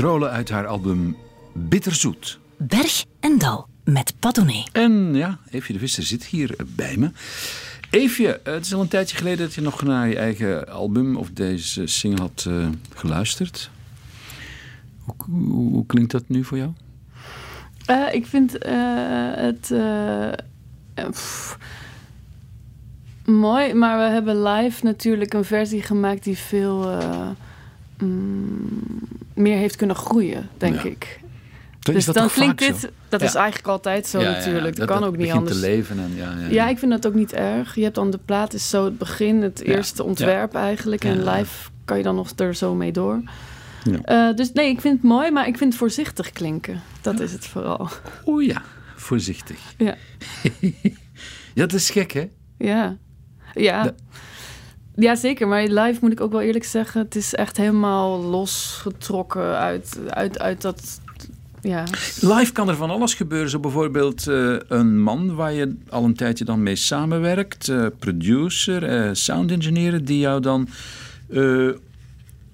Controle uit haar album Bitterzoet. Berg en Dal met Padone. En ja, Eefje de Visser zit hier bij me. Eefje, het is al een tijdje geleden dat je nog naar je eigen album of deze single had eh, geluisterd. Hoe, hoe, hoe klinkt dat nu voor jou? Eh, ik vind eh, het eh, eh, pff, mooi, maar we hebben live natuurlijk een versie gemaakt die veel eh, mm, meer heeft kunnen groeien, denk Ja. ik. Dus dan klinkt dit, zo? dat Ja. is eigenlijk altijd zo Ja, ja, ja. natuurlijk. Dat, kan ook niet anders. te leven en ja, ja, Ja, ik vind dat ook niet erg. Je hebt dan de plaat is zo het begin, het Ja. eerste ontwerp eigenlijk. En Ja. live kan je dan nog er zo mee door. Ja. Eh, dus nee, ik vind het mooi, maar ik vind het voorzichtig klinken. Dat is het vooral. Oeh ja, voorzichtig. Ja. Ja, dat is gek hè? Ja. Ja. De- Ja, zeker. Maar live moet ik ook wel eerlijk zeggen... het is echt helemaal losgetrokken uit, uit, uit dat... Ja. Live kan er van alles gebeuren. Zo bijvoorbeeld eh, een man waar je al een tijdje dan mee samenwerkt. eh, producer, eh sound engineer. Die jou dan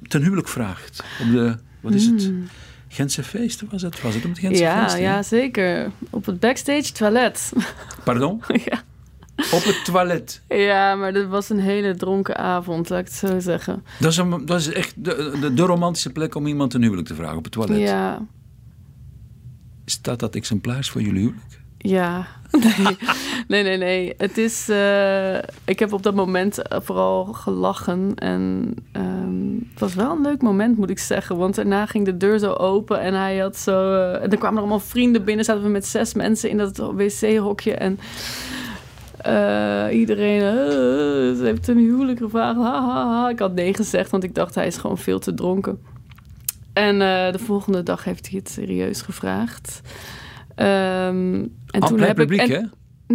ten huwelijk vraagt. Op de, wat is het? Gentse feest was het? Was het op het Gentse Hmm. Ja, feest? ja, zeker. Op het backstage toilet. Pardon? ja. Op het toilet. ja, maar dat was een hele dronken avond, laat ik het zo zeggen. Dat is, een, dat is echt de, de, de romantische plek om iemand ten huwelijk te vragen. Op het toilet. Ja, Staat dat exemplaars voor jullie huwelijk? Ja, nee, nee, nee. nee. Het is, eh, ik heb op dat moment eh, vooral gelachen. En ehm, het was wel een leuk moment, moet ik zeggen. Want daarna ging de deur zo open en hij had zo... eh, en er kwamen er allemaal vrienden binnen. Zaten we met zes mensen in dat wc-hokje. En eh, iedereen ze heeft een huwelijk gevraagd. Ha, ha, ha. Ik had nee gezegd, want ik dacht hij is gewoon veel te dronken. En eh, de volgende dag heeft hij het serieus gevraagd. Ehm, en toen heb ik en- hè?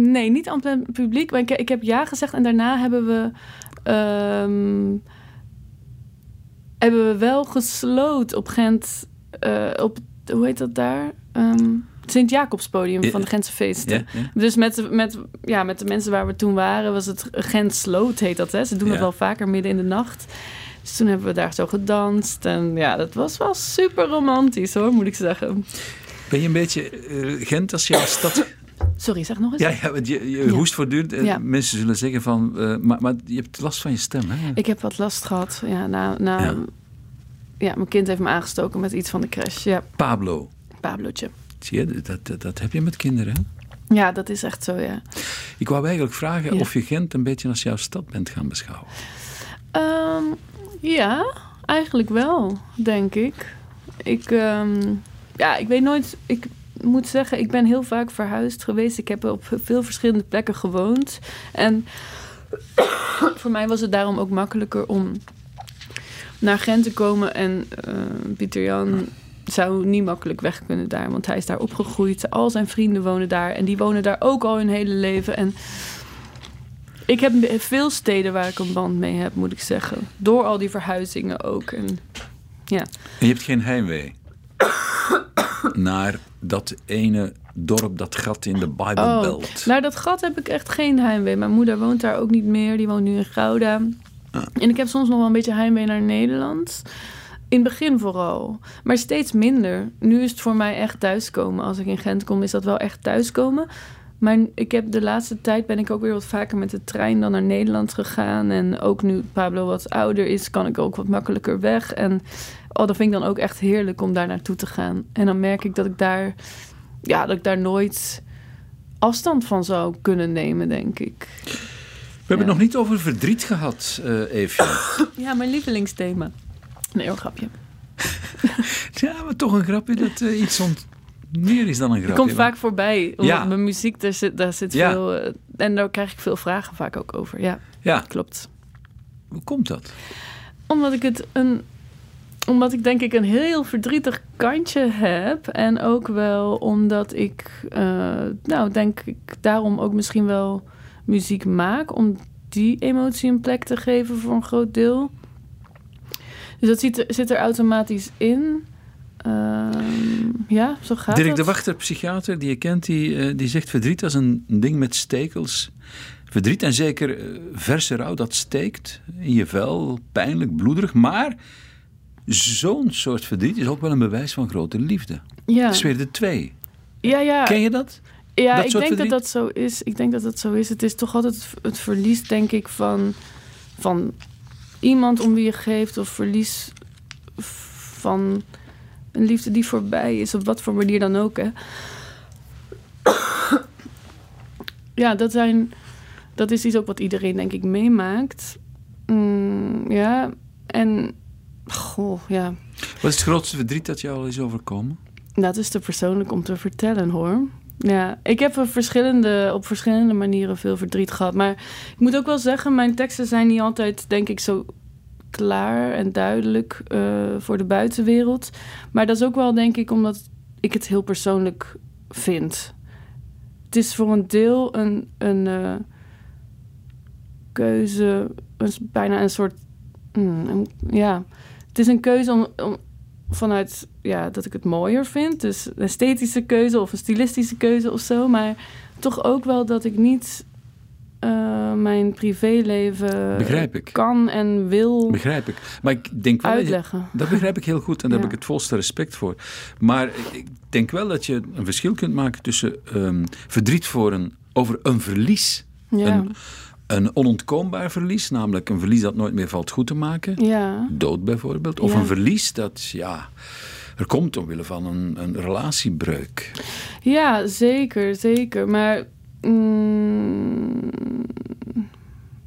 Nee, niet aan het publiek. Maar ik, ik heb ja gezegd en daarna hebben we... ehm, hebben we wel gesloot op Gent... op, hoe heet dat daar? Ehm Sint-Jacobspodium Ja. van de Gentse feesten. Ja, ja. Dus met, de- met, ja, met de mensen waar we toen waren, was het Gent Sloot heet dat. Hè? Ze doen het wel vaker midden in de nacht. Dus toen hebben we daar zo gedanst. En ja, dat was wel super romantisch hoor, moet ik zeggen. Ben je een beetje eh, Gent als jouw stad? Sorry, zeg nog eens. Ja, ja want je, je Ja. hoest voortdurend. en Ja. Mensen zullen zeggen van... eh, maar, maar je hebt last van je stem, hè? Ik heb wat last gehad. Ja, na, na, Ja. ja. mijn kind heeft me aangestoken met iets van de crash. Ja, Pablo. Pablootje. Zie je, dat, dat, dat heb je met kinderen, hè? Ja, dat is echt zo, ja. Ik wou eigenlijk vragen Ja. of je Gent een beetje als jouw stad bent gaan beschouwen. Ehm, ja, eigenlijk wel, denk ik. Ik, ehm, ja, ik weet nooit. Ik moet zeggen, ik ben heel vaak verhuisd geweest. Ik heb op veel verschillende plekken gewoond. En voor mij was het daarom ook makkelijker om naar Gent te komen. En eh, Pieter Jan zou niet makkelijk weg kunnen daar, want hij is daar opgegroeid. Al zijn vrienden wonen daar en die wonen daar ook al hun hele leven. En ik heb veel steden waar ik een band mee heb, moet ik zeggen. Door al die verhuizingen ook. En, ja. En je hebt geen heimwee naar dat ene dorp, dat gat in de Bible Oh, Belt. naar dat gat heb ik echt geen heimwee. Mijn moeder woont daar ook niet meer. Die woont nu in Gouda. En ik heb soms nog wel een beetje heimwee naar Nederland. In het begin vooral. Maar steeds minder. Nu is het voor mij echt thuiskomen. Als ik in Gent kom, is dat wel echt thuiskomen. Maar ik heb de laatste tijd ben ik ook weer wat vaker met de trein dan naar Nederland gegaan. En ook nu Pablo wat ouder is, kan ik ook wat makkelijker weg. En oh, dat vind ik dan ook echt heerlijk om daar naartoe te gaan. En dan merk ik dat ik daar, ja, dat ik daar nooit afstand van zou kunnen nemen, denk ik. We hebben Ja. het nog niet over verdriet gehad, eh Eefje. Ja, mijn lievelingsthema. Nee, een grapje. ja, maar toch een grapje dat eh, iets ont... meer is dan een Het grapje. komt vaak voorbij. Ja. mijn muziek, daar zit, daar zit Ja. veel... eh, en daar krijg ik veel vragen vaak ook over. Ja, Ja, klopt. hoe komt dat? Omdat ik het een. Omdat ik denk ik een heel verdrietig kantje heb. En ook wel omdat ik. eh, nou, denk ik daarom ook misschien wel muziek maak. Om die emotie een plek te geven voor een groot deel. Dus dat zit er, zit er automatisch in. Ehm, ja, zo gaat Dirk het. de Wachter, psychiater, die je kent, die, eh, die zegt verdriet als een ding met stekels. Verdriet en zeker eh, verse rouw, dat steekt in je vel, pijnlijk, bloederig. Maar zo'n soort verdriet is ook wel een bewijs van grote liefde. Ja, Dat is weer de twee. ja, ja. Ken je dat? Ja, Dat ik denk verdriet? dat dat zo is. Ik denk dat dat zo is. Het is toch altijd het- het verlies, denk ik, van, van iemand om wie je geeft, of verlies van een liefde die voorbij is, op wat voor manier dan ook. Hè. Ja, dat, zijn, dat is iets ook wat iedereen, denk ik, meemaakt. Mm, ja, en goh, ja. Wat is het grootste verdriet dat jou al is overkomen? Dat is te persoonlijk om te vertellen hoor. Ja, ik heb op verschillende, op verschillende manieren veel verdriet gehad. Maar ik moet ook wel zeggen, mijn teksten zijn niet altijd, denk ik, zo klaar en duidelijk eh, voor de buitenwereld. Maar dat is ook wel, denk ik, omdat ik het heel persoonlijk vind. Het is voor een deel een, een eh, keuze, bijna een soort. mm, ja, het is een keuze om, om vanuit ja, dat ik het mooier vind. Dus een esthetische keuze of een stilistische keuze of zo. Maar toch ook wel dat ik niet eh, mijn privéleven Begrijp ik. kan en wil Begrijp ik. Maar ik denk wel... uitleggen. Dat begrijp ik heel goed en daar Ja. heb ik het volste respect voor. Maar ik denk wel dat je een verschil kunt maken tussen ehm, verdriet voor een, over een verlies. Ja, Een, een onontkoombaar verlies, namelijk een verlies dat nooit meer valt goed te maken. ja, Dood bijvoorbeeld. Of Ja. een verlies dat ja, er komt omwille van een, een relatiebreuk. ja, zeker, zeker. Maar mm,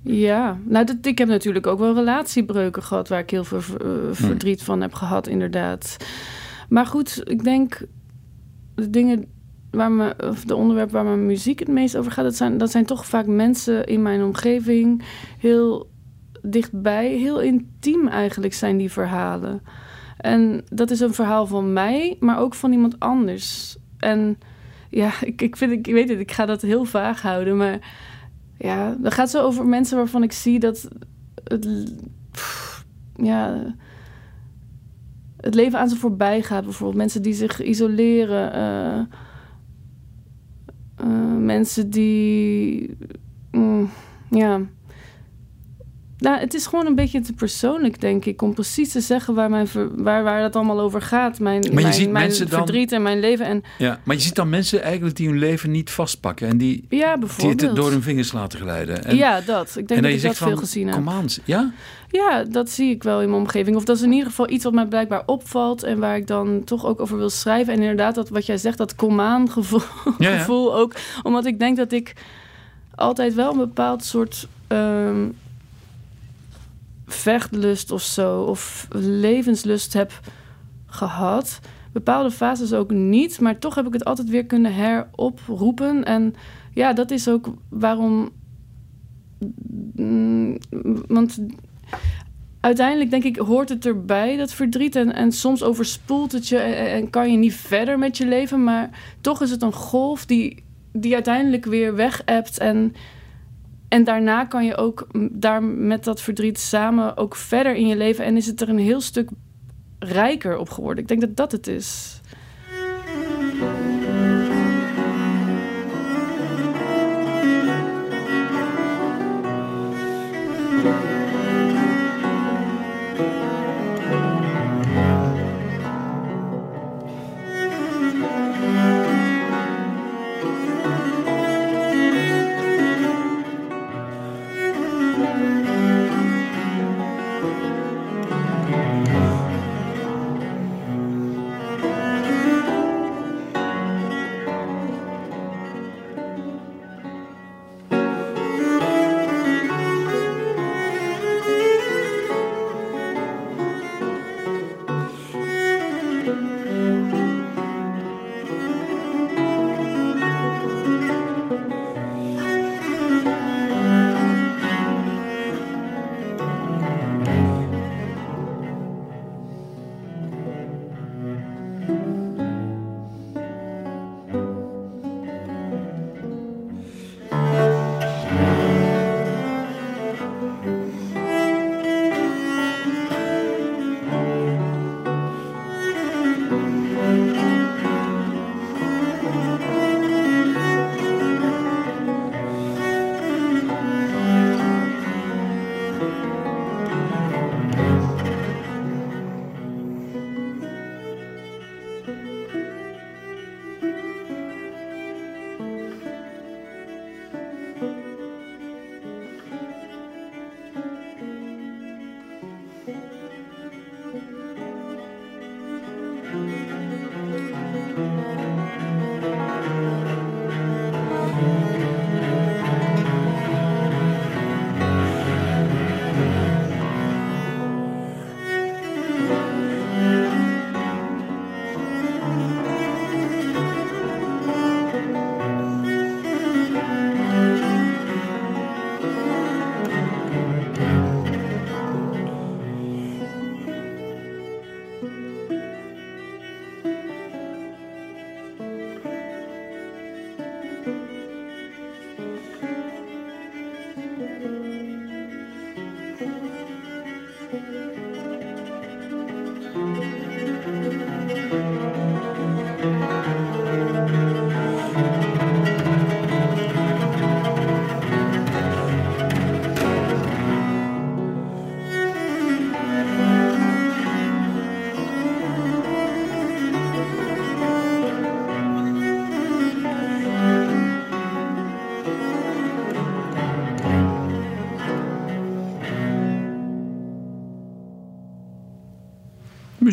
ja, nou, dat, ik heb natuurlijk ook wel relatiebreuken gehad waar ik heel veel ver- Hmm. eh, verdriet van heb gehad, inderdaad. Maar goed, ik denk de dingen waar of de onderwerpen waar mijn muziek het meest over gaat, dat zijn, dat zijn toch vaak mensen in mijn omgeving heel dichtbij, heel intiem eigenlijk zijn die verhalen. En dat is een verhaal van mij, maar ook van iemand anders. En ja, ik, ik, vind, ik, weet het, ik ga dat heel vaag houden. Maar ja, dat gaat zo over mensen waarvan ik zie dat het, ja, het leven aan ze voorbij gaat. Bijvoorbeeld mensen die zich isoleren. eh, mensen die. mm, ja. Nou, het is gewoon een beetje te persoonlijk, denk ik, om precies te zeggen waar, mijn waar, waar dat allemaal over gaat. Mijn, je mijn, ziet mijn mensen dan- verdriet en mijn leven. En Ja, maar je ziet dan mensen eigenlijk die hun leven niet vastpakken en die, ja, die het door hun vingers laten glijden. En, ja, dat. Ik denk en dat ik dat veel gezien heb. aan, ja? Ja, dat zie ik wel in mijn omgeving. Of dat is in ieder geval iets wat mij blijkbaar opvalt en waar ik dan toch ook over wil schrijven. En inderdaad, dat wat jij zegt, dat komaan gevoel, Ja, ja. gevoel ook. Omdat ik denk dat ik altijd wel een bepaald soort ehm, vechtlust of zo, of levenslust heb gehad. Bepaalde fases ook niet, maar toch heb ik het altijd weer kunnen heroproepen. En ja, dat is ook waarom. Mm, want uiteindelijk denk ik, hoort het erbij, dat verdriet. En, en soms overspoelt het je en, kan je niet verder met je leven. Maar toch is het een golf die, die uiteindelijk weer weg hebt. En, en daarna kan je ook daar met dat verdriet samen ook verder in je leven. En is het er een heel stuk rijker op geworden. Ik denk dat dat het is.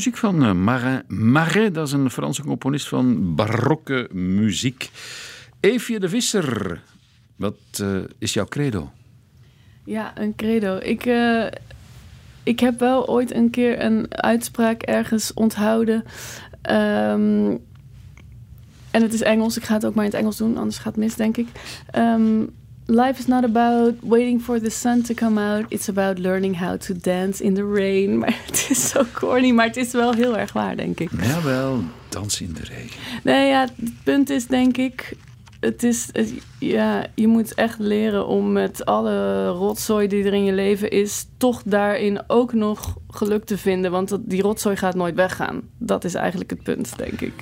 Muziek van eh, Marin Marais, dat is een Franse componist van barokke muziek. Eefje de Visser, wat eh, is jouw credo? Ja, een credo. Ik, eh, ik heb wel ooit een keer een uitspraak ergens onthouden. Ehm, en het is Engels. Ik ga het ook maar in het Engels doen, anders gaat het mis, denk ik. Ehm, Life is not about waiting for the sun to come out. It's about learning how to dance in the rain. Maar het is zo corny, maar het is wel heel erg waar, denk ik. Jawel, dansen in de regen. Nee, ja, het punt is denk ik... Het is, het- ja, je moet echt leren om met alle rotzooi die er in je leven is... toch daarin ook nog geluk te vinden. Want die rotzooi gaat nooit weggaan. Dat is eigenlijk het punt, denk ik.